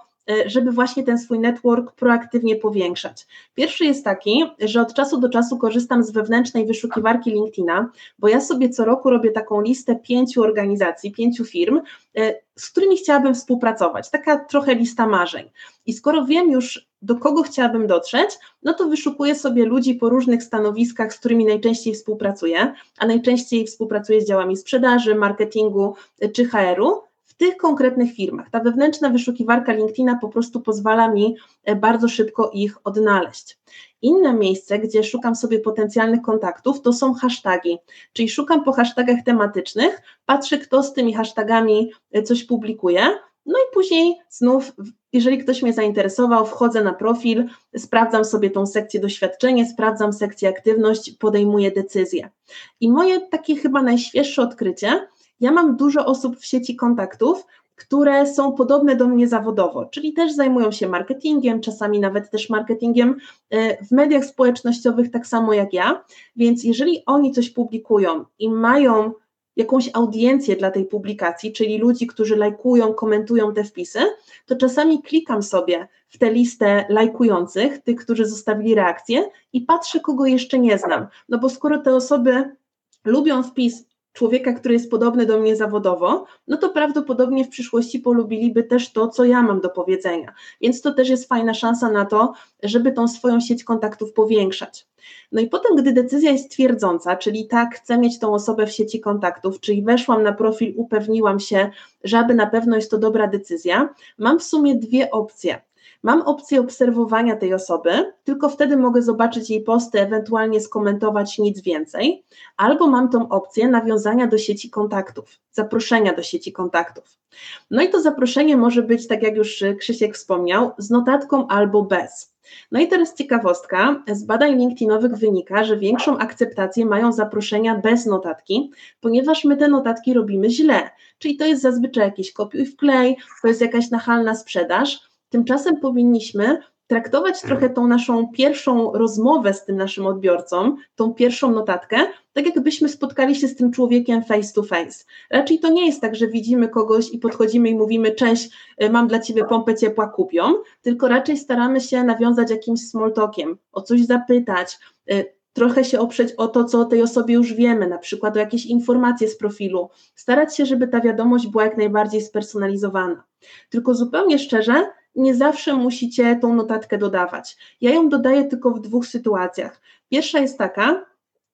żeby właśnie ten swój network proaktywnie powiększać. Pierwszy jest taki, że od czasu do czasu korzystam z wewnętrznej wyszukiwarki LinkedIna, bo ja sobie co roku robię taką listę pięciu organizacji, pięciu firm, e, z którymi chciałabym współpracować. Taka trochę lista marzeń. I skoro wiem już, do kogo chciałabym dotrzeć, no to wyszukuję sobie ludzi po różnych stanowiskach, z którymi najczęściej współpracuję, a najczęściej współpracuję z działami sprzedaży, marketingu czy HR-u w tych konkretnych firmach. Ta wewnętrzna wyszukiwarka LinkedIna po prostu pozwala mi e, bardzo szybko ich odnaleźć. Inne miejsce, gdzie szukam sobie potencjalnych kontaktów, to są hasztagi, czyli szukam po hashtagach tematycznych, patrzę, kto z tymi hashtagami e, coś publikuje, no i później znów, jeżeli ktoś mnie zainteresował, wchodzę na profil, sprawdzam sobie tą sekcję doświadczenie, sprawdzam sekcję aktywność, podejmuję decyzję. I moje takie chyba najświeższe odkrycie, ja mam dużo osób w sieci kontaktów, które są podobne do mnie zawodowo, czyli też zajmują się marketingiem, czasami nawet też marketingiem e, w mediach społecznościowych, tak samo jak ja. Więc jeżeli oni coś publikują i mają jakąś audiencję dla tej publikacji, czyli ludzi, którzy lajkują, komentują te wpisy, to czasami klikam sobie w tę listę lajkujących, tych, którzy zostawili reakcję i patrzę, kogo jeszcze nie znam. No bo skoro te osoby lubią wpis człowieka, który jest podobny do mnie zawodowo, no to prawdopodobnie w przyszłości polubiliby też to, co ja mam do powiedzenia. Więc to też jest fajna szansa na to, żeby tą swoją sieć kontaktów powiększać. No i potem, gdy decyzja jest twierdząca, czyli tak, chcę mieć tą osobę w sieci kontaktów, czyli weszłam na profil, upewniłam się, że aby na pewno jest to dobra decyzja, mam w sumie dwie opcje. Mam opcję obserwowania tej osoby, tylko wtedy mogę zobaczyć jej posty, ewentualnie skomentować nic więcej, albo mam tą opcję nawiązania do sieci kontaktów, zaproszenia do sieci kontaktów. No i to zaproszenie może być, tak jak już Krzysiek wspomniał, z notatką albo bez. No i teraz ciekawostka, z badań LinkedInowych wynika, że większą akceptację mają zaproszenia bez notatki, ponieważ my te notatki robimy źle, czyli to jest zazwyczaj jakiś kopiuj wklej, to jest jakaś nachalna sprzedaż, Tymczasem powinniśmy traktować trochę tą naszą pierwszą rozmowę z tym naszym odbiorcą, tą pierwszą notatkę, tak jakbyśmy spotkali się z tym człowiekiem face to face. Raczej to nie jest tak, że widzimy kogoś i podchodzimy i mówimy: Cześć, y, mam dla ciebie pompę ciepła, kupią, tylko raczej staramy się nawiązać jakimś small talkiem, o coś zapytać, y, trochę się oprzeć o to, co o tej osobie już wiemy, na przykład o jakieś informacje z profilu, starać się, żeby ta wiadomość była jak najbardziej spersonalizowana. Tylko zupełnie szczerze, nie zawsze musicie tą notatkę dodawać. Ja ją dodaję tylko w dwóch sytuacjach. Pierwsza jest taka,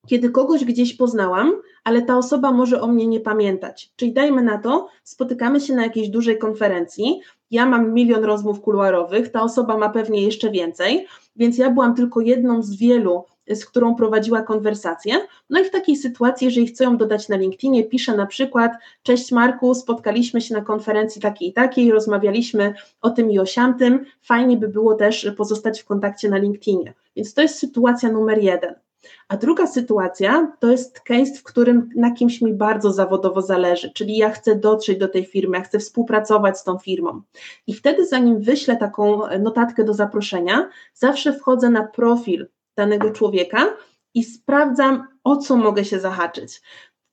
kiedy kogoś gdzieś poznałam, ale ta osoba może o mnie nie pamiętać. Czyli dajmy na to, spotykamy się na jakiejś dużej konferencji, ja mam milion rozmów kuluarowych, ta osoba ma pewnie jeszcze więcej, więc ja byłam tylko jedną z wielu, z którą prowadziła konwersację. No i w takiej sytuacji, jeżeli chcę ją dodać na LinkedInie, piszę na przykład: Cześć Marku, spotkaliśmy się na konferencji takiej i takiej, rozmawialiśmy o tym i o siamtym. Fajnie by było też pozostać w kontakcie na LinkedInie. Więc to jest sytuacja numer jeden. A druga sytuacja to jest case, w którym na kimś mi bardzo zawodowo zależy, czyli ja chcę dotrzeć do tej firmy, ja chcę współpracować z tą firmą. I wtedy, zanim wyślę taką notatkę do zaproszenia, zawsze wchodzę na profil danego człowieka i sprawdzam, o co mogę się zahaczyć.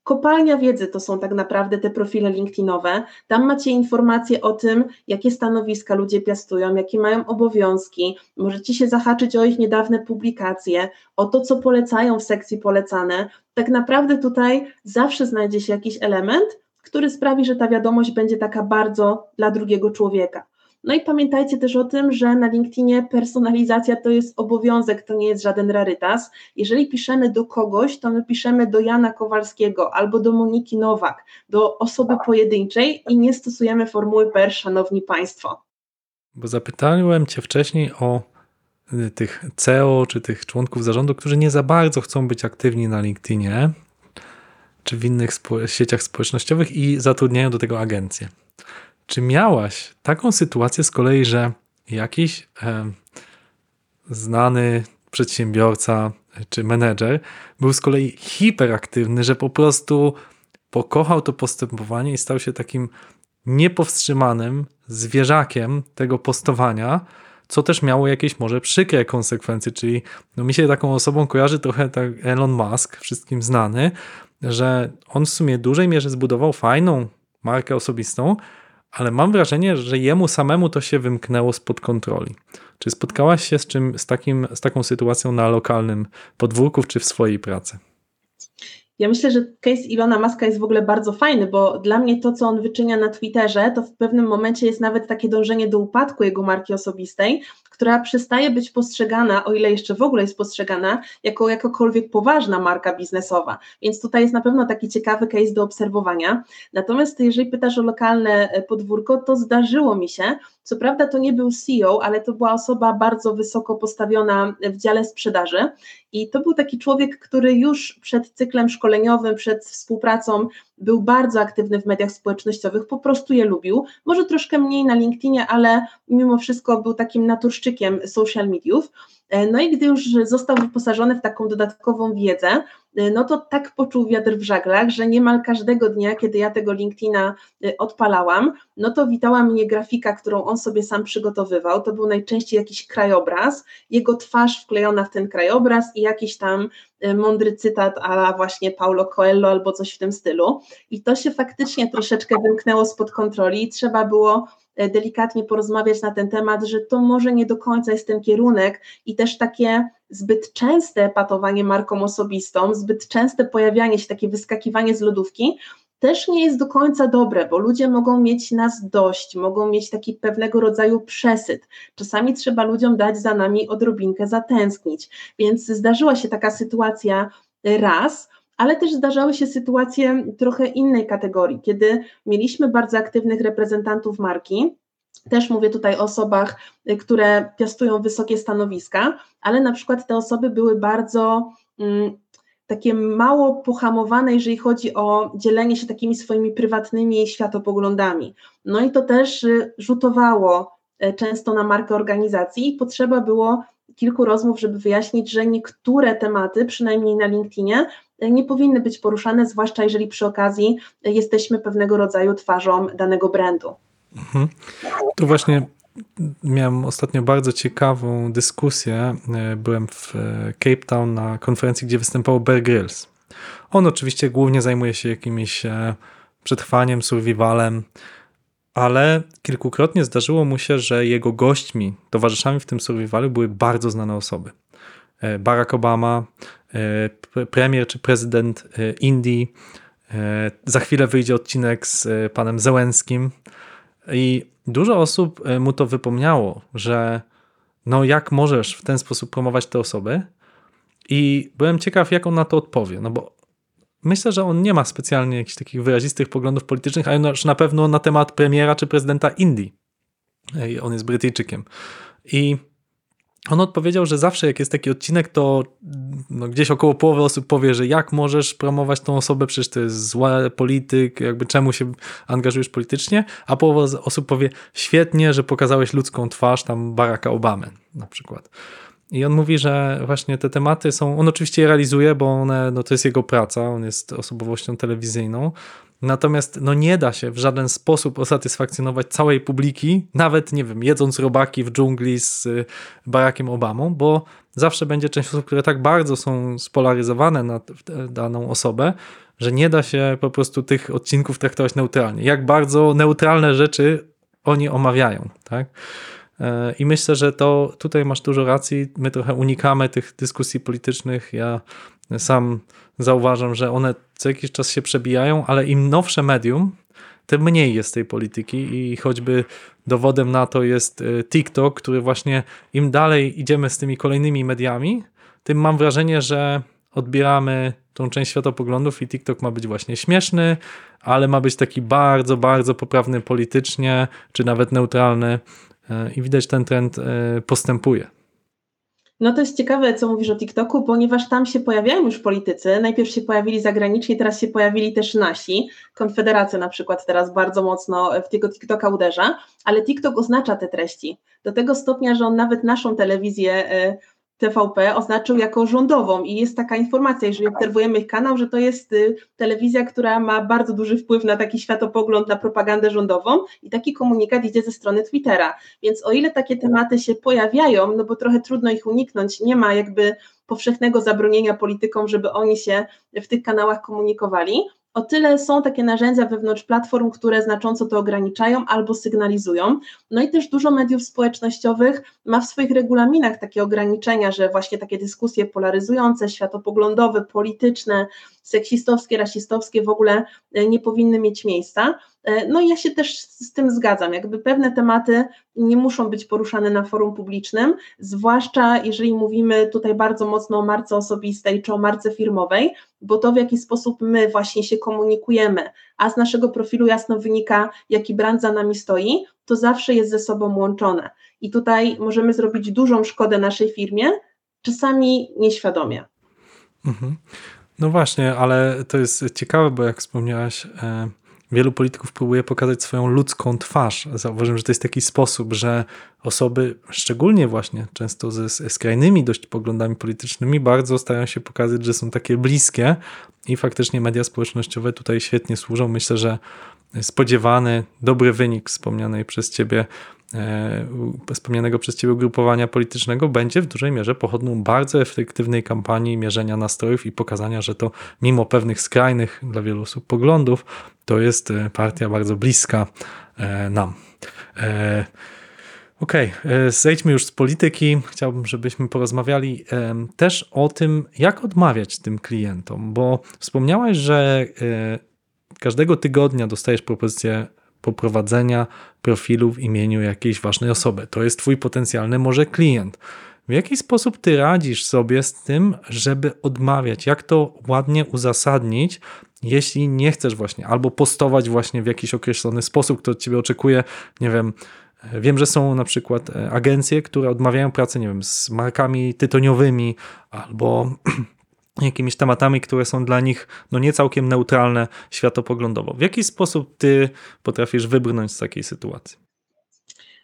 Kopalnia wiedzy to są tak naprawdę te profile LinkedInowe. Tam macie informacje o tym, jakie stanowiska ludzie piastują, jakie mają obowiązki. Możecie się zahaczyć o ich niedawne publikacje, o to, co polecają w sekcji polecane. Tak naprawdę tutaj zawsze znajdzie się jakiś element, który sprawi, że ta wiadomość będzie taka bardzo dla drugiego człowieka. No i pamiętajcie też o tym, że na LinkedInie personalizacja to jest obowiązek, to nie jest żaden rarytas. Jeżeli piszemy do kogoś, to my piszemy do Jana Kowalskiego albo do Moniki Nowak, do osoby pojedynczej i nie stosujemy formuły PER, szanowni Państwo. Bo zapytałem Cię wcześniej o y, tych CEO czy tych członków zarządu, którzy nie za bardzo chcą być aktywni na LinkedInie czy w innych sieciach społecznościowych i zatrudniają do tego agencje. Czy miałaś taką sytuację z kolei, że jakiś e, znany przedsiębiorca czy menedżer był z kolei hiperaktywny, że po prostu pokochał to postępowanie i stał się takim niepowstrzymanym zwierzakiem tego postowania, co też miało jakieś może przykre konsekwencje, czyli no mi się taką osobą kojarzy trochę tak Elon Musk, wszystkim znany, że on w sumie w dużej mierze zbudował fajną markę osobistą, ale mam wrażenie, że jemu samemu to się wymknęło spod kontroli. Czy spotkałaś się z, czym, z, takim, z taką sytuacją na lokalnym podwórku czy w swojej pracy? Ja myślę, że case Ilona Maska jest w ogóle bardzo fajny, bo dla mnie to, co on wyczynia na Twitterze, to w pewnym momencie jest nawet takie dążenie do upadku jego marki osobistej, która przestaje być postrzegana, o ile jeszcze w ogóle jest postrzegana, jako jakakolwiek poważna marka biznesowa. Więc tutaj jest na pewno taki ciekawy case do obserwowania. Natomiast jeżeli pytasz o lokalne e, podwórko, to zdarzyło mi się. Co prawda to nie był CEO, ale to była osoba bardzo wysoko postawiona w dziale sprzedaży i to był taki człowiek, który już przed cyklem szkoleniowym, przed współpracą był bardzo aktywny w mediach społecznościowych, po prostu je lubił. Może troszkę mniej na LinkedInie, ale mimo wszystko był takim naturszczykiem social mediów. E, no i gdy już został wyposażony w taką dodatkową wiedzę, e, no to tak poczuł wiatr w żaglach, że niemal każdego dnia, kiedy ja tego LinkedIna e, odpalałam, no to witała mnie grafika, którą on sobie sam przygotowywał. To był najczęściej jakiś krajobraz, jego twarz wklejona w ten krajobraz i jakiś tam mądry cytat ala właśnie Paulo Coelho albo coś w tym stylu. I to się faktycznie troszeczkę wymknęło spod kontroli i trzeba było delikatnie porozmawiać na ten temat, że to może nie do końca jest ten kierunek i też takie zbyt częste patowanie marką osobistą, zbyt częste pojawianie się, takie wyskakiwanie z lodówki, też nie jest do końca dobre, bo ludzie mogą mieć nas dość, mogą mieć taki pewnego rodzaju przesyt. Czasami trzeba ludziom dać za nami odrobinkę zatęsknić. Więc zdarzyła się taka sytuacja raz, ale też zdarzały się sytuacje trochę innej kategorii, kiedy mieliśmy bardzo aktywnych reprezentantów marki. Też mówię tutaj o osobach, które piastują wysokie stanowiska, ale na przykład te osoby były bardzo mm, takie mało pohamowane, jeżeli chodzi o dzielenie się takimi swoimi prywatnymi światopoglądami. No i to też y, rzutowało e, często na markę organizacji i potrzeba było kilku rozmów, żeby wyjaśnić, że niektóre tematy, przynajmniej na LinkedInie, nie powinny być poruszane, zwłaszcza jeżeli przy okazji jesteśmy pewnego rodzaju twarzą danego brandu. Mhm. To właśnie miałem ostatnio bardzo ciekawą dyskusję. Byłem w Cape Town na konferencji, gdzie występował Bear Grylls. On oczywiście głównie zajmuje się jakimiś przetrwaniem, survivalem, ale kilkukrotnie zdarzyło mu się, że jego gośćmi, towarzyszami w tym survivalu były bardzo znane osoby. E, Barack Obama, e, premier czy prezydent e, Indii. Za chwilę wyjdzie odcinek z panem Zełenskim. I dużo osób mu to wypomniało, że no jak możesz w ten sposób promować te osoby? I byłem ciekaw, jak on na to odpowie. No bo myślę, że on nie ma specjalnie jakichś takich wyrazistych poglądów politycznych, ale na pewno na temat premiera czy prezydenta Indii. On jest Brytyjczykiem. I on odpowiedział, że zawsze jak jest taki odcinek, to no, gdzieś około połowy osób powie, że jak możesz promować tą osobę, przecież to jest zły polityk, jakby czemu się angażujesz politycznie, a połowa osób powie, świetnie, że pokazałeś ludzką twarz tam Baracka Obamy na przykład. I on mówi, że właśnie te tematy są, on oczywiście je realizuje, bo one, no to jest jego praca, on jest osobowością telewizyjną, natomiast no nie da się w żaden sposób usatysfakcjonować całej publiki, nawet, nie wiem, jedząc robaki w dżungli z y, Barackiem Obamą, bo zawsze będzie część osób, które tak bardzo są spolaryzowane na daną osobę, że nie da się po prostu tych odcinków traktować neutralnie. Jak bardzo neutralne rzeczy oni omawiają, tak? E, I myślę, że to tutaj masz dużo racji. My trochę unikamy tych dyskusji politycznych. Ja sam zauważam, że one co jakiś czas się przebijają, ale im nowsze medium, tym mniej jest tej polityki i choćby dowodem na to jest e, TikTok, który właśnie im dalej idziemy z tymi kolejnymi mediami, tym mam wrażenie, że odbieramy tą część światopoglądów i TikTok ma być właśnie śmieszny, ale ma być taki bardzo, bardzo poprawny politycznie, czy nawet neutralny E, i widać ten trend e, postępuje. No to jest ciekawe, co mówisz o TikToku, ponieważ tam się pojawiają już politycy. Najpierw się pojawili zagraniczni, teraz się pojawili też nasi. Konfederacja na przykład teraz bardzo mocno w tego TikToka uderza, ale TikTok oznacza te treści. Do tego stopnia, że on nawet naszą telewizję e, TVP oznaczył jako rządową i jest taka informacja, jeżeli obserwujemy ich kanał, że to jest y, telewizja, która ma bardzo duży wpływ na taki światopogląd, na propagandę rządową i taki komunikat idzie ze strony Twittera. Więc o ile takie tematy się pojawiają, no bo trochę trudno ich uniknąć, nie ma jakby powszechnego zabronienia politykom, żeby oni się w tych kanałach komunikowali, o tyle są takie narzędzia wewnątrz platform, które znacząco to ograniczają albo sygnalizują. No i też dużo mediów społecznościowych ma w swoich regulaminach takie ograniczenia, że właśnie takie dyskusje polaryzujące, światopoglądowe, polityczne, seksistowskie, rasistowskie w ogóle e, nie powinny mieć miejsca. E, no i ja się też z tym zgadzam, jakby pewne tematy nie muszą być poruszane na forum publicznym, zwłaszcza jeżeli mówimy tutaj bardzo mocno o marce osobistej czy o marce firmowej, bo to w jaki sposób my właśnie się komunikujemy, a z naszego profilu jasno wynika, jaki brand za nami stoi, to zawsze jest ze sobą łączone. I tutaj możemy zrobić dużą szkodę naszej firmie, czasami nieświadomie. Mhm. No właśnie, ale to jest ciekawe, bo jak wspomniałaś, e, wielu polityków próbuje pokazać swoją ludzką twarz. Zauważyłem, że to jest taki sposób, że osoby, szczególnie właśnie często ze skrajnymi dość poglądami politycznymi, bardzo starają się pokazać, że są takie bliskie i faktycznie media społecznościowe tutaj świetnie służą. Myślę, że spodziewany, dobry wynik wspomnianej przez ciebie wspomnianego przez Ciebie ugrupowania politycznego będzie w dużej mierze pochodną bardzo efektywnej kampanii mierzenia nastrojów i pokazania, że to mimo pewnych skrajnych dla wielu osób poglądów, to jest e, partia bardzo bliska e, nam. Okej, okay. zejdźmy już z polityki. Chciałbym, żebyśmy porozmawiali też o tym, jak odmawiać tym klientom, bo wspomniałaś, że każdego tygodnia dostajesz propozycję poprowadzenia profilu w imieniu jakiejś ważnej osoby. To jest twój potencjalny może klient. W jaki sposób ty radzisz sobie z tym, żeby odmawiać? Jak to ładnie uzasadnić, jeśli nie chcesz właśnie albo postować właśnie w jakiś określony sposób, kto od ciebie oczekuje, nie wiem, Wiem, że są na przykład e, agencje, które odmawiają pracy, nie wiem, z markami tytoniowymi albo jakimiś tematami, które są dla nich no nie całkiem neutralne światopoglądowo. W jaki sposób ty potrafisz wybrnąć z takiej sytuacji?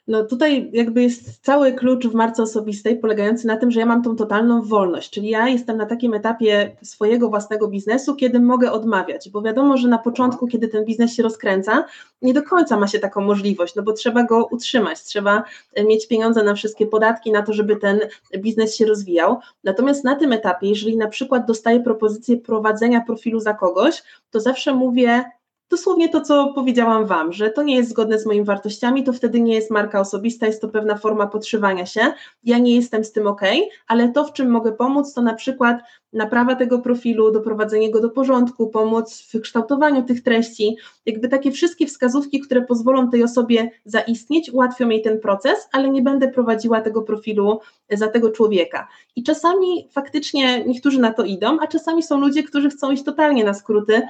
No tutaj jakby jest cały klucz w marce osobistej polegający na tym, że ja mam tą totalną wolność, czyli ja jestem na takim etapie swojego własnego biznesu, kiedy mogę odmawiać, bo wiadomo, że na początku, kiedy ten biznes się rozkręca, nie do końca ma się taką możliwość, no bo trzeba go utrzymać, trzeba mieć pieniądze na wszystkie podatki, na to, żeby ten biznes się rozwijał. Natomiast na tym etapie, jeżeli na przykład dostaję propozycję prowadzenia profilu za kogoś, to zawsze mówię, dosłownie to, co powiedziałam Wam, że to nie jest zgodne z moimi wartościami, to wtedy nie jest marka osobista, jest to pewna forma podszywania się. Ja nie jestem z tym ok, ale to, w czym mogę pomóc, to na przykład naprawa tego profilu, doprowadzenie go do porządku, pomoc w kształtowaniu tych treści, jakby takie wszystkie wskazówki, które pozwolą tej osobie zaistnieć, ułatwią jej ten proces, ale nie będę prowadziła tego profilu za tego człowieka. I czasami faktycznie niektórzy na to idą, a czasami są ludzie, którzy chcą iść totalnie na skróty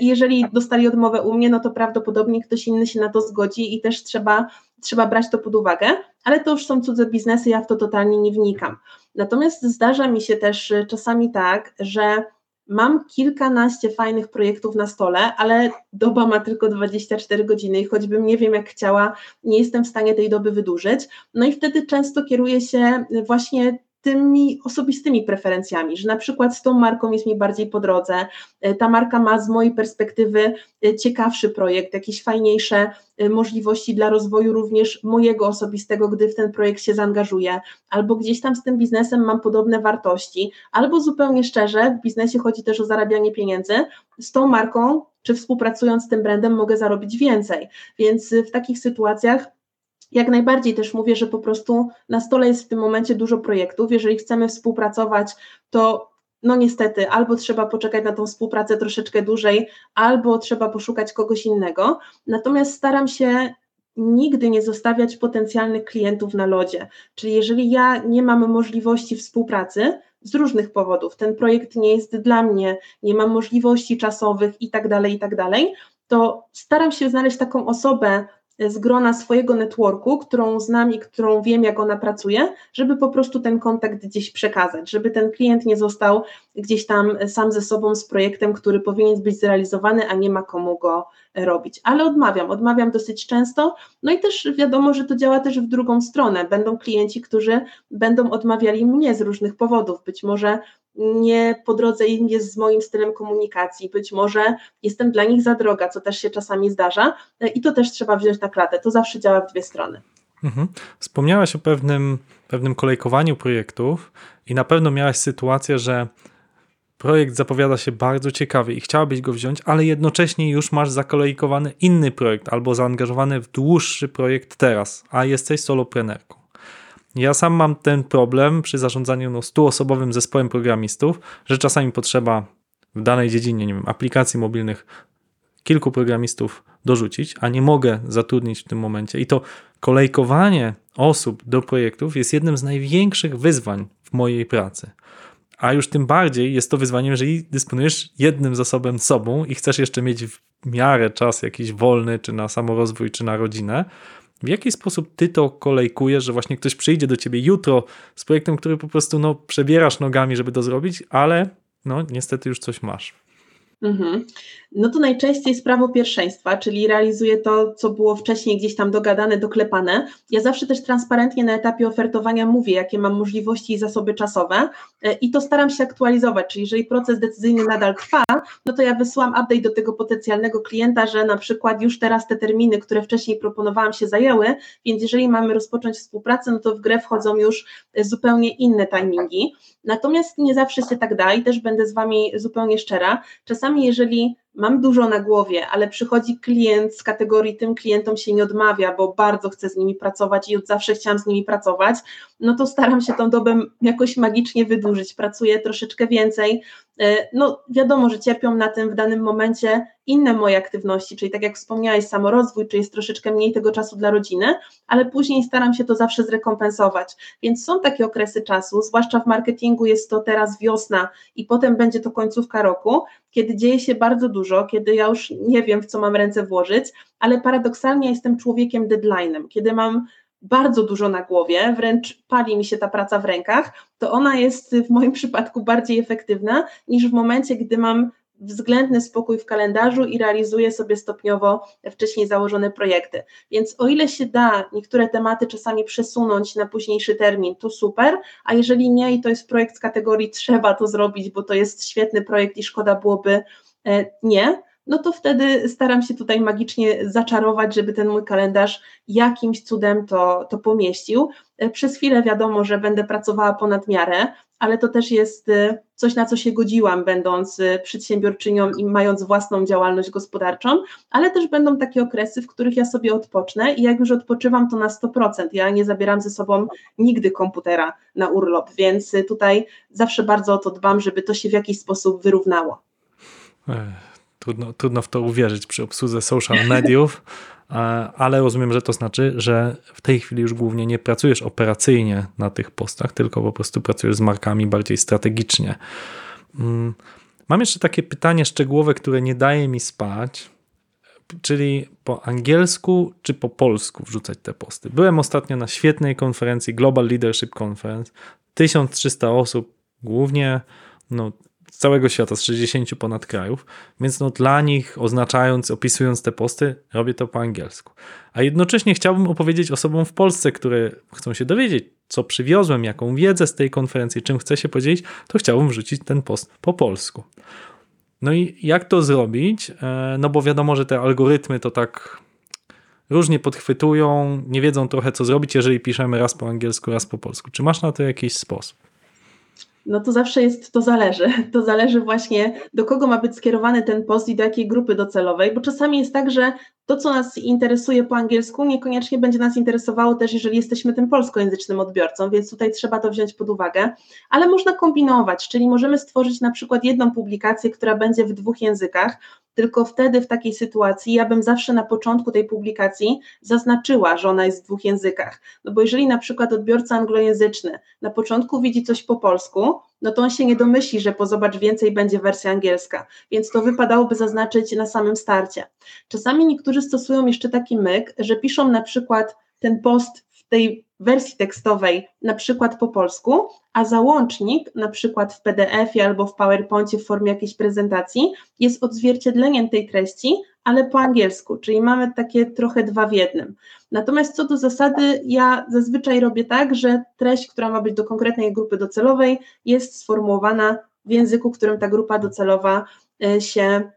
i jeżeli dostali odmowę u mnie, no to prawdopodobnie ktoś inny się na to zgodzi i też trzeba trzeba brać to pod uwagę, ale to już są cudze biznesy, ja w to totalnie nie wnikam. Natomiast zdarza mi się też y, czasami tak, że mam kilkanaście fajnych projektów na stole, ale doba ma tylko 24 godziny i choćbym nie wiem jak chciała, nie jestem w stanie tej doby wydłużyć. No i wtedy często kieruję się właśnie tymi osobistymi preferencjami, że na przykład z tą marką jest mi bardziej po drodze, e, ta marka ma z mojej perspektywy e, ciekawszy projekt, jakieś fajniejsze e, możliwości dla rozwoju również mojego osobistego, gdy w ten projekt się zaangażuję, albo gdzieś tam z tym biznesem mam podobne wartości, albo zupełnie szczerze, w biznesie chodzi też o zarabianie pieniędzy, z tą marką czy współpracując z tym brandem mogę zarobić więcej, więc w takich sytuacjach jak najbardziej też mówię, że po prostu na stole jest w tym momencie dużo projektów. Jeżeli chcemy współpracować, to no niestety albo trzeba poczekać na tą współpracę troszeczkę dłużej, albo trzeba poszukać kogoś innego. Natomiast staram się nigdy nie zostawiać potencjalnych klientów na lodzie. Czyli jeżeli ja nie mam możliwości współpracy z różnych powodów, ten projekt nie jest dla mnie, nie mam możliwości czasowych i tak dalej, i tak dalej, to staram się znaleźć taką osobę, z grona swojego networku, którą znam i którą wiem, jak ona pracuje, żeby po prostu ten kontakt gdzieś przekazać, żeby ten klient nie został gdzieś tam sam ze sobą z projektem, który powinien być zrealizowany, a nie ma komu go robić. Ale odmawiam, odmawiam dosyć często. No i też wiadomo, że to działa też w drugą stronę. Będą klienci, którzy będą odmawiali mnie z różnych powodów. Być może nie po drodze im jest z moim stylem komunikacji, być może jestem dla nich za droga, co też się czasami zdarza i to też trzeba wziąć na klatę. To zawsze działa w dwie strony. Mhm. Wspomniałaś o pewnym, pewnym kolejkowaniu projektów i na pewno miałaś sytuację, że projekt zapowiada się bardzo ciekawy i chciałabyś go wziąć, ale jednocześnie już masz zakolejkowany inny projekt albo zaangażowany w dłuższy projekt teraz, a jesteś soloprenerką. Ja sam mam ten problem przy zarządzaniu no, 100-osobowym zespołem programistów, że czasami potrzeba w danej dziedzinie, nie wiem, aplikacji mobilnych kilku programistów dorzucić, a nie mogę zatrudnić w tym momencie. I to kolejkowanie osób do projektów jest jednym z największych wyzwań w mojej pracy. A już tym bardziej jest to wyzwaniem, jeżeli dysponujesz jednym zasobem sobą i chcesz jeszcze mieć w miarę czas jakiś wolny, czy na samorozwój, czy na rodzinę, w jaki sposób ty to kolejkujesz, że właśnie ktoś przyjdzie do ciebie jutro z projektem, który po prostu no, przebierasz nogami, żeby to zrobić, ale no niestety już coś masz. Mhm. No to najczęściej jest prawo pierwszeństwa, czyli realizuję to, co było wcześniej gdzieś tam dogadane, doklepane. Ja zawsze też transparentnie na etapie ofertowania mówię, jakie mam możliwości i zasoby czasowe e, i to staram się aktualizować, czyli jeżeli proces decyzyjny nadal trwa, no to ja wysyłam update do tego potencjalnego klienta, że na przykład już teraz te terminy, które wcześniej proponowałam się zajęły, więc jeżeli mamy rozpocząć współpracę, no to w grę wchodzą już zupełnie inne timingi. Natomiast nie zawsze się tak da i też będę z Wami zupełnie szczera. Czasami jeżeli mam dużo na głowie, ale przychodzi klient z kategorii tym klientom się nie odmawia, bo bardzo chcę z nimi pracować i od zawsze chciałam z nimi pracować, no to staram się tą dobę jakoś magicznie wydłużyć, pracuję troszeczkę więcej. E, no wiadomo, że cierpią na tym w danym momencie inne moje aktywności, czyli tak jak wspomniałeś, samorozwój, czy jest troszeczkę mniej tego czasu dla rodziny, ale później staram się to zawsze zrekompensować. Więc są takie okresy czasu, zwłaszcza w marketingu jest to teraz wiosna i potem będzie to końcówka roku, kiedy dzieje się bardzo dużo, kiedy ja już nie wiem, w co mam ręce włożyć, ale paradoksalnie jestem człowiekiem deadline'em, kiedy mam bardzo dużo na głowie, wręcz pali mi się ta praca w rękach, to ona jest w moim przypadku bardziej efektywna niż w momencie, gdy mam względny spokój w kalendarzu i realizuję sobie stopniowo wcześniej założone projekty. Więc o ile się da niektóre tematy czasami przesunąć na późniejszy termin, to super, a jeżeli nie i to jest projekt z kategorii trzeba to zrobić, bo to jest świetny projekt i szkoda byłoby e, nie, no to wtedy staram się tutaj magicznie zaczarować, żeby ten mój kalendarz jakimś cudem to, to pomieścił. E, przez chwilę wiadomo, że będę pracowała ponad miarę, ale to też jest e, coś, na co się godziłam, będąc e, przedsiębiorczynią i mając własną działalność gospodarczą, ale też będą takie okresy, w których ja sobie odpocznę i jak już odpoczywam, to na 100%. Ja nie zabieram ze sobą nigdy komputera na urlop, więc tutaj zawsze bardzo o to dbam, żeby to się w jakiś sposób wyrównało. Trudno, trudno w to uwierzyć przy obsłudze social mediów, e, ale rozumiem, że to znaczy, że w tej chwili już głównie nie pracujesz operacyjnie na tych postach, tylko po prostu pracujesz z markami bardziej strategicznie. Mm, mam jeszcze takie pytanie szczegółowe, które nie daje mi spać, czyli po angielsku czy po polsku wrzucać te posty. Byłem ostatnio na świetnej konferencji Global Leadership Conference, 1300 osób, głównie no, z całego świata, z 60 ponad krajów, więc no dla nich oznaczając, opisując te posty, robię to po angielsku. A jednocześnie chciałbym opowiedzieć osobom w Polsce, które chcą się dowiedzieć, co przywiozłem, jaką wiedzę z tej konferencji, czym chcę się podzielić, to chciałbym wrzucić ten post po polsku. No i jak to zrobić? E, no bo wiadomo, że te algorytmy to tak różnie podchwytują, nie wiedzą trochę co zrobić, jeżeli piszemy raz po angielsku, raz po polsku. Czy masz na to jakiś sposób? No to zawsze jest, to zależy. To zależy właśnie, do kogo ma być skierowany ten post i do jakiej grupy docelowej, bo czasami jest tak, że to, co nas interesuje po angielsku, niekoniecznie będzie nas interesowało też, jeżeli jesteśmy tym polskojęzycznym odbiorcą, więc tutaj trzeba to wziąć pod uwagę, ale można kombinować, czyli możemy stworzyć na przykład jedną publikację, która będzie w dwóch językach, tylko wtedy w takiej sytuacji ja bym zawsze na początku tej publikacji zaznaczyła, że ona jest w dwóch językach. No bo jeżeli na przykład odbiorca anglojęzyczny na początku widzi coś po polsku, no to on się nie domyśli, że po zobacz więcej będzie wersja angielska, więc to wypadałoby zaznaczyć na samym starcie. Czasami niektórzy stosują jeszcze taki myk, że piszą na przykład ten post w tej wersji tekstowej, na przykład po polsku, a załącznik, na przykład w PDF-ie albo w PowerPoincie w formie jakiejś prezentacji, jest odzwierciedleniem tej treści, ale po angielsku, czyli mamy takie trochę dwa w jednym. Natomiast co do zasady, ja zazwyczaj robię tak, że treść, która ma być do konkretnej grupy docelowej, jest sformułowana w języku, którym ta grupa docelowa e, się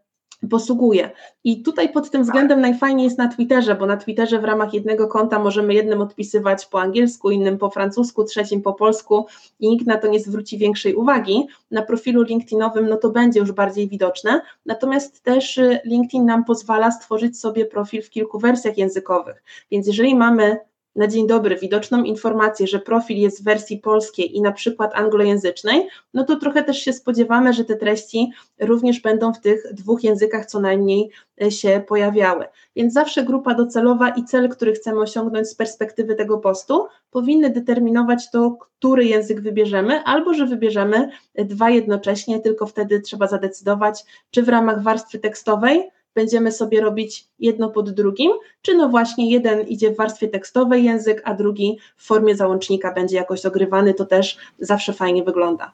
posługuje. I tutaj pod tym względem najfajniej jest na Twitterze, bo na Twitterze w ramach jednego konta możemy jednym odpisywać po angielsku, innym po francusku, trzecim po polsku i nikt na to nie zwróci większej uwagi. Na profilu LinkedInowym no to będzie już bardziej widoczne, natomiast też y, LinkedIn nam pozwala stworzyć sobie profil w kilku wersjach językowych. Więc jeżeli mamy na dzień dobry widoczną informację, że profil jest w wersji polskiej i na przykład anglojęzycznej, no to trochę też się spodziewamy, że te treści również będą w tych dwóch językach co najmniej e, się pojawiały. Więc zawsze grupa docelowa i cel, który chcemy osiągnąć z perspektywy tego postu, powinny determinować to, który język wybierzemy, albo że wybierzemy dwa jednocześnie, tylko wtedy trzeba zadecydować, czy w ramach warstwy tekstowej będziemy sobie robić jedno pod drugim, czy no właśnie jeden idzie w warstwie tekstowej język, a drugi w formie załącznika będzie jakoś ogrywany, to też zawsze fajnie wygląda.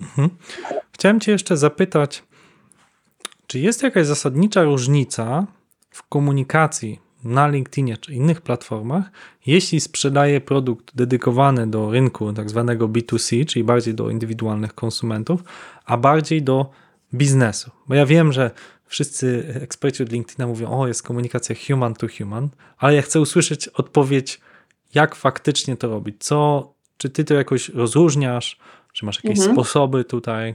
Mhm. Chciałem Cię jeszcze zapytać, czy jest jakaś zasadnicza różnica w komunikacji na LinkedInie czy innych platformach, jeśli sprzedaję produkt dedykowany do rynku tak zwanego B2C, czyli bardziej do indywidualnych konsumentów, a bardziej do biznesu? Bo ja wiem, że wszyscy eksperci od LinkedIna mówią, o jest komunikacja human to human, ale ja chcę usłyszeć odpowiedź, jak faktycznie to robić. Co, czy ty to jakoś rozróżniasz, czy masz jakieś mhm. sposoby tutaj?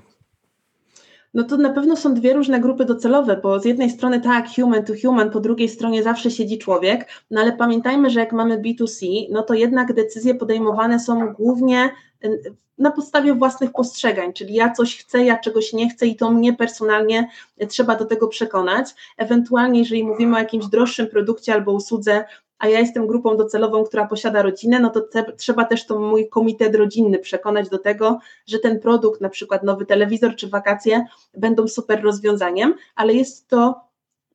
No to na pewno są dwie różne grupy docelowe, bo z jednej strony tak, human to human, po drugiej stronie zawsze siedzi człowiek, no ale pamiętajmy, że jak mamy B2C, no to jednak decyzje podejmowane są głównie na podstawie własnych postrzegań, czyli ja coś chcę, ja czegoś nie chcę i to mnie personalnie trzeba do tego przekonać. Ewentualnie, jeżeli mówimy o jakimś droższym produkcie albo usłudze, a ja jestem grupą docelową, która posiada rodzinę, no to te, trzeba też to mój komitet rodzinny przekonać do tego, że ten produkt, na przykład nowy telewizor czy wakacje, będą super rozwiązaniem, ale jest to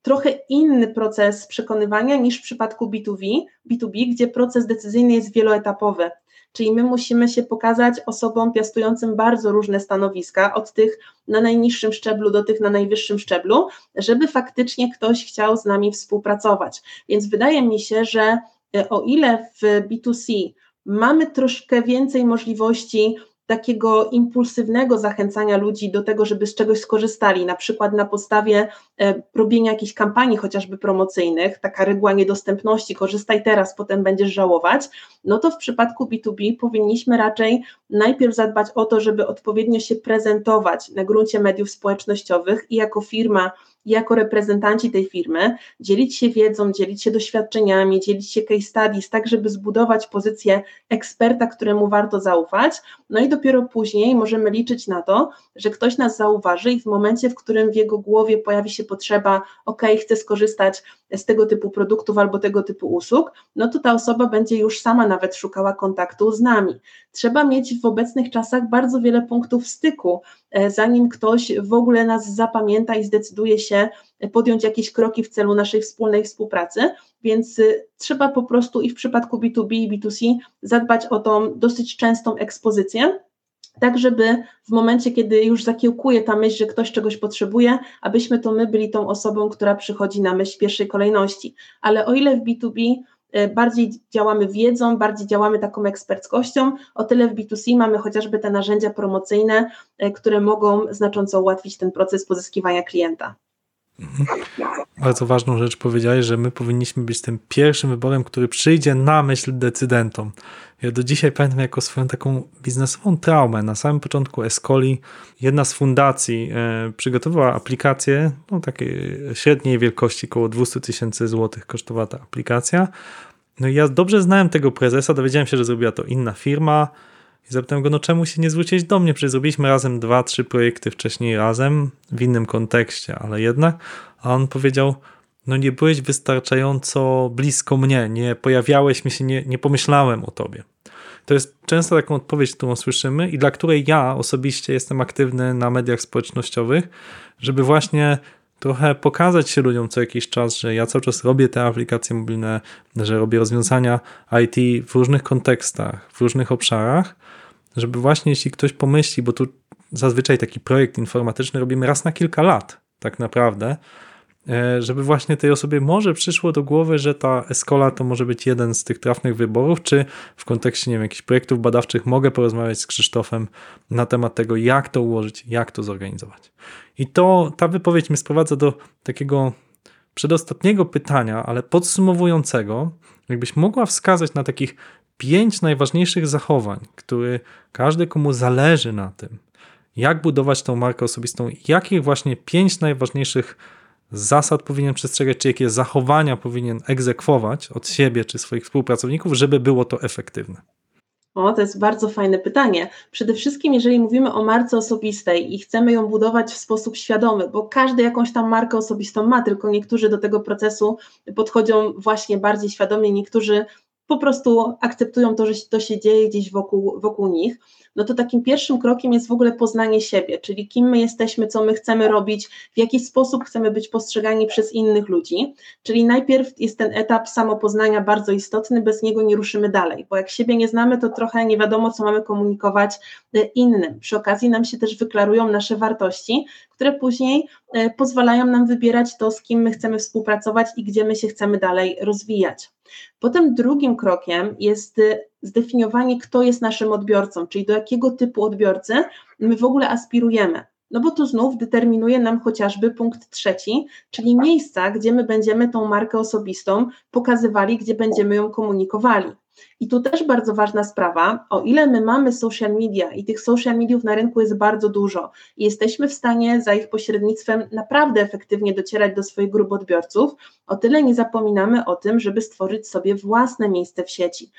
trochę inny proces przekonywania niż w przypadku B2B, B2B, gdzie proces decyzyjny jest wieloetapowy. Czyli my musimy się pokazać osobom piastującym bardzo różne stanowiska, od tych na najniższym szczeblu do tych na najwyższym szczeblu, żeby faktycznie ktoś chciał z nami współpracować. Więc wydaje mi się, że e, o ile w B2C mamy troszkę więcej możliwości takiego impulsywnego zachęcania ludzi do tego, żeby z czegoś skorzystali, na przykład na podstawie e, robienia jakichś kampanii chociażby promocyjnych, taka reguła niedostępności, korzystaj teraz, potem będziesz żałować, no to w przypadku B2B powinniśmy raczej najpierw zadbać o to, żeby odpowiednio się prezentować na gruncie mediów społecznościowych i jako firma, jako reprezentanci tej firmy, dzielić się wiedzą, dzielić się doświadczeniami, dzielić się case studies, tak żeby zbudować pozycję eksperta, któremu warto zaufać. No i dopiero później możemy liczyć na to, że ktoś nas zauważy i w momencie, w którym w jego głowie pojawi się potrzeba, ok, chcę skorzystać z tego typu produktów albo tego typu usług, no to ta osoba będzie już sama nawet szukała kontaktu z nami. Trzeba mieć w obecnych czasach bardzo wiele punktów styku, e, zanim ktoś w ogóle nas zapamięta i zdecyduje się podjąć jakieś kroki w celu naszej wspólnej współpracy, więc y, trzeba po prostu i w przypadku B2B i B2C zadbać o tą dosyć częstą ekspozycję, tak żeby w momencie, kiedy już zakiełkuje ta myśl, że ktoś czegoś potrzebuje, abyśmy to my byli tą osobą, która przychodzi na myśl w pierwszej kolejności. Ale o ile w B2B e, bardziej działamy wiedzą, bardziej działamy taką eksperckością, o tyle w B2C mamy chociażby te narzędzia promocyjne, e, które mogą znacząco ułatwić ten proces pozyskiwania klienta. Mhm. Bardzo ważną rzecz powiedziałeś, że my powinniśmy być tym pierwszym wyborem, który przyjdzie na myśl decydentom. Ja do dzisiaj pamiętam jako swoją taką biznesową traumę. Na samym początku Escoli jedna z fundacji e, przygotowała aplikację no, takiej średniej wielkości, około 200 tysięcy złotych kosztowała ta aplikacja. No i ja dobrze znałem tego prezesa, dowiedziałem się, że zrobiła to inna firma i zapytałem go, no czemu się nie zwróciłeś do mnie? Przecież zrobiliśmy razem dwa, trzy projekty wcześniej razem, w innym kontekście, ale jednak. A on powiedział, no nie byłeś wystarczająco blisko mnie, nie pojawiałeś mi się, nie, nie pomyślałem o tobie. To jest często taką odpowiedź, którą słyszymy i dla której ja osobiście jestem aktywny na mediach społecznościowych, żeby właśnie trochę pokazać się ludziom co jakiś czas, że ja cały czas robię te aplikacje mobilne, że robię rozwiązania IT w różnych kontekstach, w różnych obszarach, żeby właśnie jeśli ktoś pomyśli, bo tu zazwyczaj taki projekt informatyczny robimy raz na kilka lat, tak naprawdę, e, żeby właśnie tej osobie może przyszło do głowy, że ta Escola to może być jeden z tych trafnych wyborów, czy w kontekście nie wiem, jakichś projektów badawczych mogę porozmawiać z Krzysztofem na temat tego, jak to ułożyć, jak to zorganizować. I to ta wypowiedź mnie sprowadza do takiego przedostatniego pytania, ale podsumowującego, jakbyś mogła wskazać na takich pięć najważniejszych zachowań, które każdy, komu zależy na tym, jak budować tą markę osobistą, jakich właśnie pięć najważniejszych zasad powinien przestrzegać, czy jakie zachowania powinien egzekwować od siebie czy swoich współpracowników, żeby było to efektywne. O, to jest bardzo fajne pytanie. Przede wszystkim, jeżeli mówimy o marce osobistej i chcemy ją budować w sposób świadomy, bo każdy jakąś tam markę osobistą ma, tylko niektórzy do tego procesu podchodzą właśnie bardziej świadomie, niektórzy po prostu akceptują to, że to się dzieje gdzieś wokół, wokół nich, no to takim pierwszym krokiem jest w ogóle poznanie siebie, czyli kim my jesteśmy, co my chcemy robić, w jaki sposób chcemy być postrzegani przez innych ludzi. Czyli najpierw jest ten etap samopoznania bardzo istotny, bez niego nie ruszymy dalej, bo jak siebie nie znamy, to trochę nie wiadomo, co mamy komunikować e, innym. Przy okazji nam się też wyklarują nasze wartości, które później e, pozwalają nam wybierać to, z kim my chcemy współpracować i gdzie my się chcemy dalej rozwijać. Potem drugim krokiem jest y, zdefiniowanie, kto jest naszym odbiorcą, czyli do jakiego typu odbiorcy my w ogóle aspirujemy. No bo tu znów determinuje nam chociażby punkt trzeci, czyli miejsca, gdzie my będziemy tą markę osobistą pokazywali, gdzie będziemy ją komunikowali. I tu też bardzo ważna sprawa, o ile my mamy social media i tych social mediów na rynku jest bardzo dużo i jesteśmy w stanie za ich pośrednictwem naprawdę efektywnie docierać do swoich grup odbiorców, o tyle nie zapominamy o tym, żeby stworzyć sobie własne miejsce w sieci.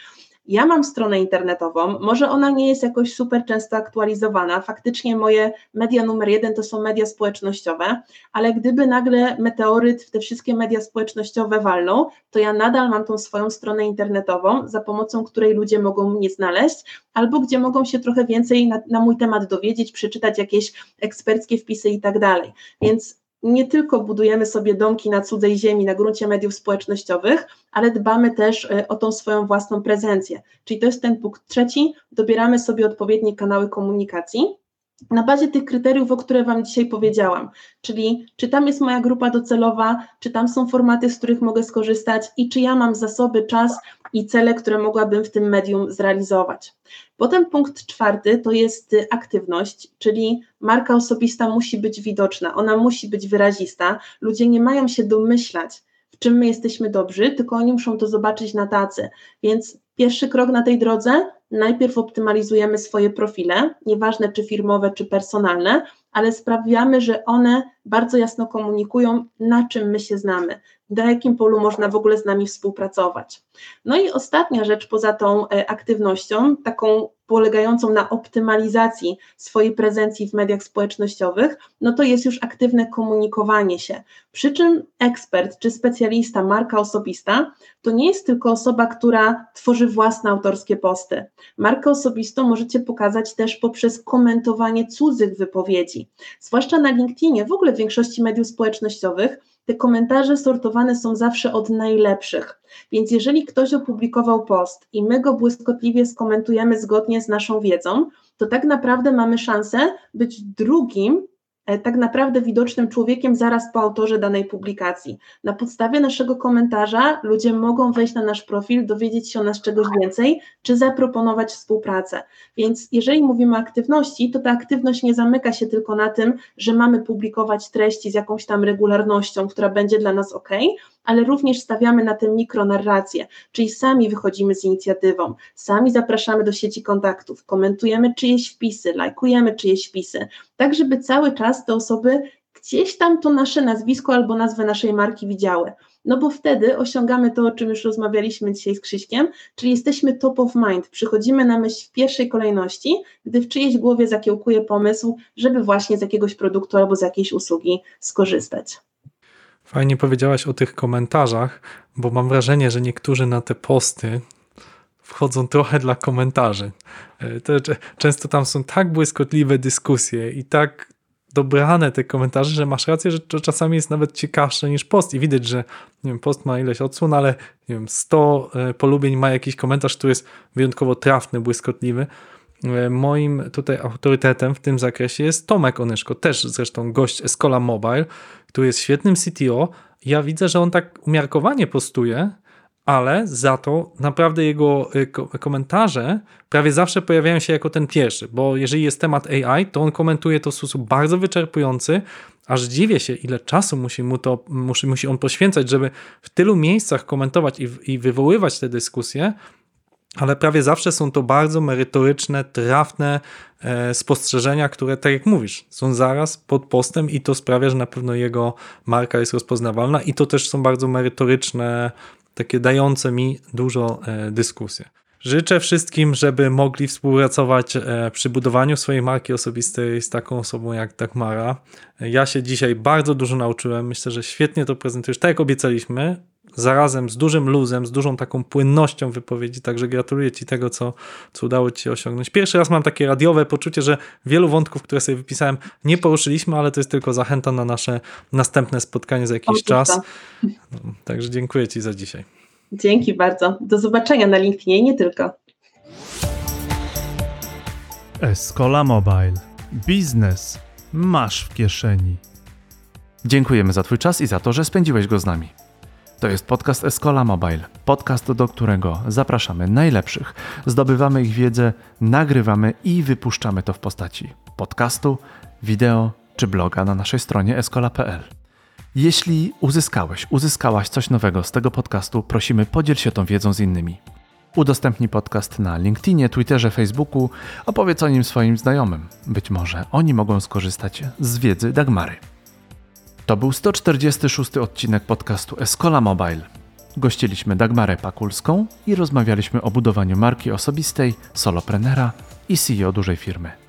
Ja mam stronę internetową, może ona nie jest jakoś super często aktualizowana. Faktycznie moje media numer jeden to są media społecznościowe, ale gdyby nagle meteoryt w te wszystkie media społecznościowe walną, to ja nadal mam tą swoją stronę internetową, za pomocą której ludzie mogą mnie znaleźć, albo gdzie mogą się trochę więcej na, na mój temat dowiedzieć, przeczytać jakieś eksperckie wpisy i tak dalej. Więc nie tylko budujemy sobie domki na cudzej ziemi, na gruncie mediów społecznościowych, ale dbamy też e, o tą swoją własną prezencję. Czyli to jest ten punkt trzeci, dobieramy sobie odpowiednie kanały komunikacji na bazie tych kryteriów, o które Wam dzisiaj powiedziałam, czyli czy tam jest moja grupa docelowa, czy tam są formaty, z których mogę skorzystać i czy ja mam zasoby, czas i cele, które mogłabym w tym medium zrealizować. Potem punkt czwarty to jest aktywność, czyli marka osobista musi być widoczna, ona musi być wyrazista. Ludzie nie mają się domyślać, w czym my jesteśmy dobrzy, tylko oni muszą to zobaczyć na tacy. Więc pierwszy krok na tej drodze najpierw optymalizujemy swoje profile, nieważne czy firmowe, czy personalne, ale sprawiamy, że one bardzo jasno komunikują, na czym my się znamy, na jakim polu można w ogóle z nami współpracować. No i ostatnia rzecz poza tą e, aktywnością, taką polegającą na optymalizacji swojej prezencji w mediach społecznościowych, no to jest już aktywne komunikowanie się. Przy czym ekspert czy specjalista, marka osobista, to nie jest tylko osoba, która tworzy własne autorskie posty. Markę osobistą możecie pokazać też poprzez komentowanie cudzych wypowiedzi, zwłaszcza na LinkedInie, w ogóle w większości mediów społecznościowych te komentarze sortowane są zawsze od najlepszych. Więc jeżeli ktoś opublikował post i my go błyskotliwie skomentujemy zgodnie z naszą wiedzą, to tak naprawdę mamy szansę być drugim tak naprawdę widocznym człowiekiem zaraz po autorze danej publikacji. Na podstawie naszego komentarza ludzie mogą wejść na nasz profil, dowiedzieć się o nas czegoś więcej, czy zaproponować współpracę. Więc jeżeli mówimy o aktywności, to ta aktywność nie zamyka się tylko na tym, że mamy publikować treści z jakąś tam regularnością, która będzie dla nas ok, ale również stawiamy na tę mikronarrację, czyli sami wychodzimy z inicjatywą, sami zapraszamy do sieci kontaktów, komentujemy czyjeś wpisy, lajkujemy czyjeś wpisy, tak żeby cały czas te osoby gdzieś tam to nasze nazwisko albo nazwę naszej marki widziały. No bo wtedy osiągamy to, o czym już rozmawialiśmy dzisiaj z Krzyśkiem, czyli jesteśmy top of mind, przychodzimy na myśl w pierwszej kolejności, gdy w czyjejś głowie zakiełkuje pomysł, żeby właśnie z jakiegoś produktu albo z jakiejś usługi skorzystać. Fajnie powiedziałaś o tych komentarzach, bo mam wrażenie, że niektórzy na te posty wchodzą trochę dla komentarzy. E, to, często tam są tak błyskotliwe dyskusje i tak dobrane te komentarze, że masz rację, że to czasami jest nawet ciekawsze niż post i widać, że nie wiem, post ma ileś odsłon, ale nie wiem, 100 e, polubień ma jakiś komentarz, który jest wyjątkowo trafny, błyskotliwy. E, moim tutaj autorytetem w tym zakresie jest Tomek Onyszko, też zresztą gość Escola Mobile, który jest świetnym CTO. Ja widzę, że on tak umiarkowanie postuje, ale za to naprawdę jego y, komentarze prawie zawsze pojawiają się jako ten pierwszy, bo jeżeli jest temat AI, to on komentuje to w sposób bardzo wyczerpujący, aż dziwię się, ile czasu musi, mu to, musi, musi on poświęcać, żeby w tylu miejscach komentować i, i wywoływać te dyskusje, ale prawie zawsze są to bardzo merytoryczne, trafne e, spostrzeżenia, które, tak jak mówisz, są zaraz pod postem i to sprawia, że na pewno jego marka jest rozpoznawalna i to też są bardzo merytoryczne, takie dające mi dużo e, dyskusji. Życzę wszystkim, żeby mogli współpracować e, przy budowaniu swojej marki osobistej z taką osobą jak Dagmara. Ja się dzisiaj bardzo dużo nauczyłem. Myślę, że świetnie to prezentujesz, tak jak obiecaliśmy zarazem z dużym luzem, z dużą taką płynnością wypowiedzi, także gratuluję Ci tego, co, co udało Ci się osiągnąć. Pierwszy raz mam takie radiowe poczucie, że wielu wątków, które sobie wypisałem, nie poruszyliśmy, ale to jest tylko zachęta na nasze następne spotkanie za jakiś czas. No, także dziękuję Ci za dzisiaj. Dzięki bardzo. Do zobaczenia na LinkedInie nie tylko. Escola Mobile. Biznes masz w kieszeni. Dziękujemy za Twój czas i za to, że spędziłeś go z nami. To jest podcast Escola Mobile, podcast, do którego zapraszamy najlepszych, zdobywamy ich wiedzę, nagrywamy i wypuszczamy to w postaci podcastu, wideo czy bloga na naszej stronie escola.pl. Jeśli uzyskałeś, uzyskałaś coś nowego z tego podcastu, prosimy podziel się tą wiedzą z innymi. Udostępnij podcast na LinkedInie, Twitterze, Facebooku, opowiedz o nim swoim znajomym. Być może oni mogą skorzystać z wiedzy Dagmary. To był 146 odcinek podcastu Escola Mobile. Gościliśmy Dagmarę Pakulską i rozmawialiśmy o budowaniu marki osobistej, soloprenera i CEO dużej firmy.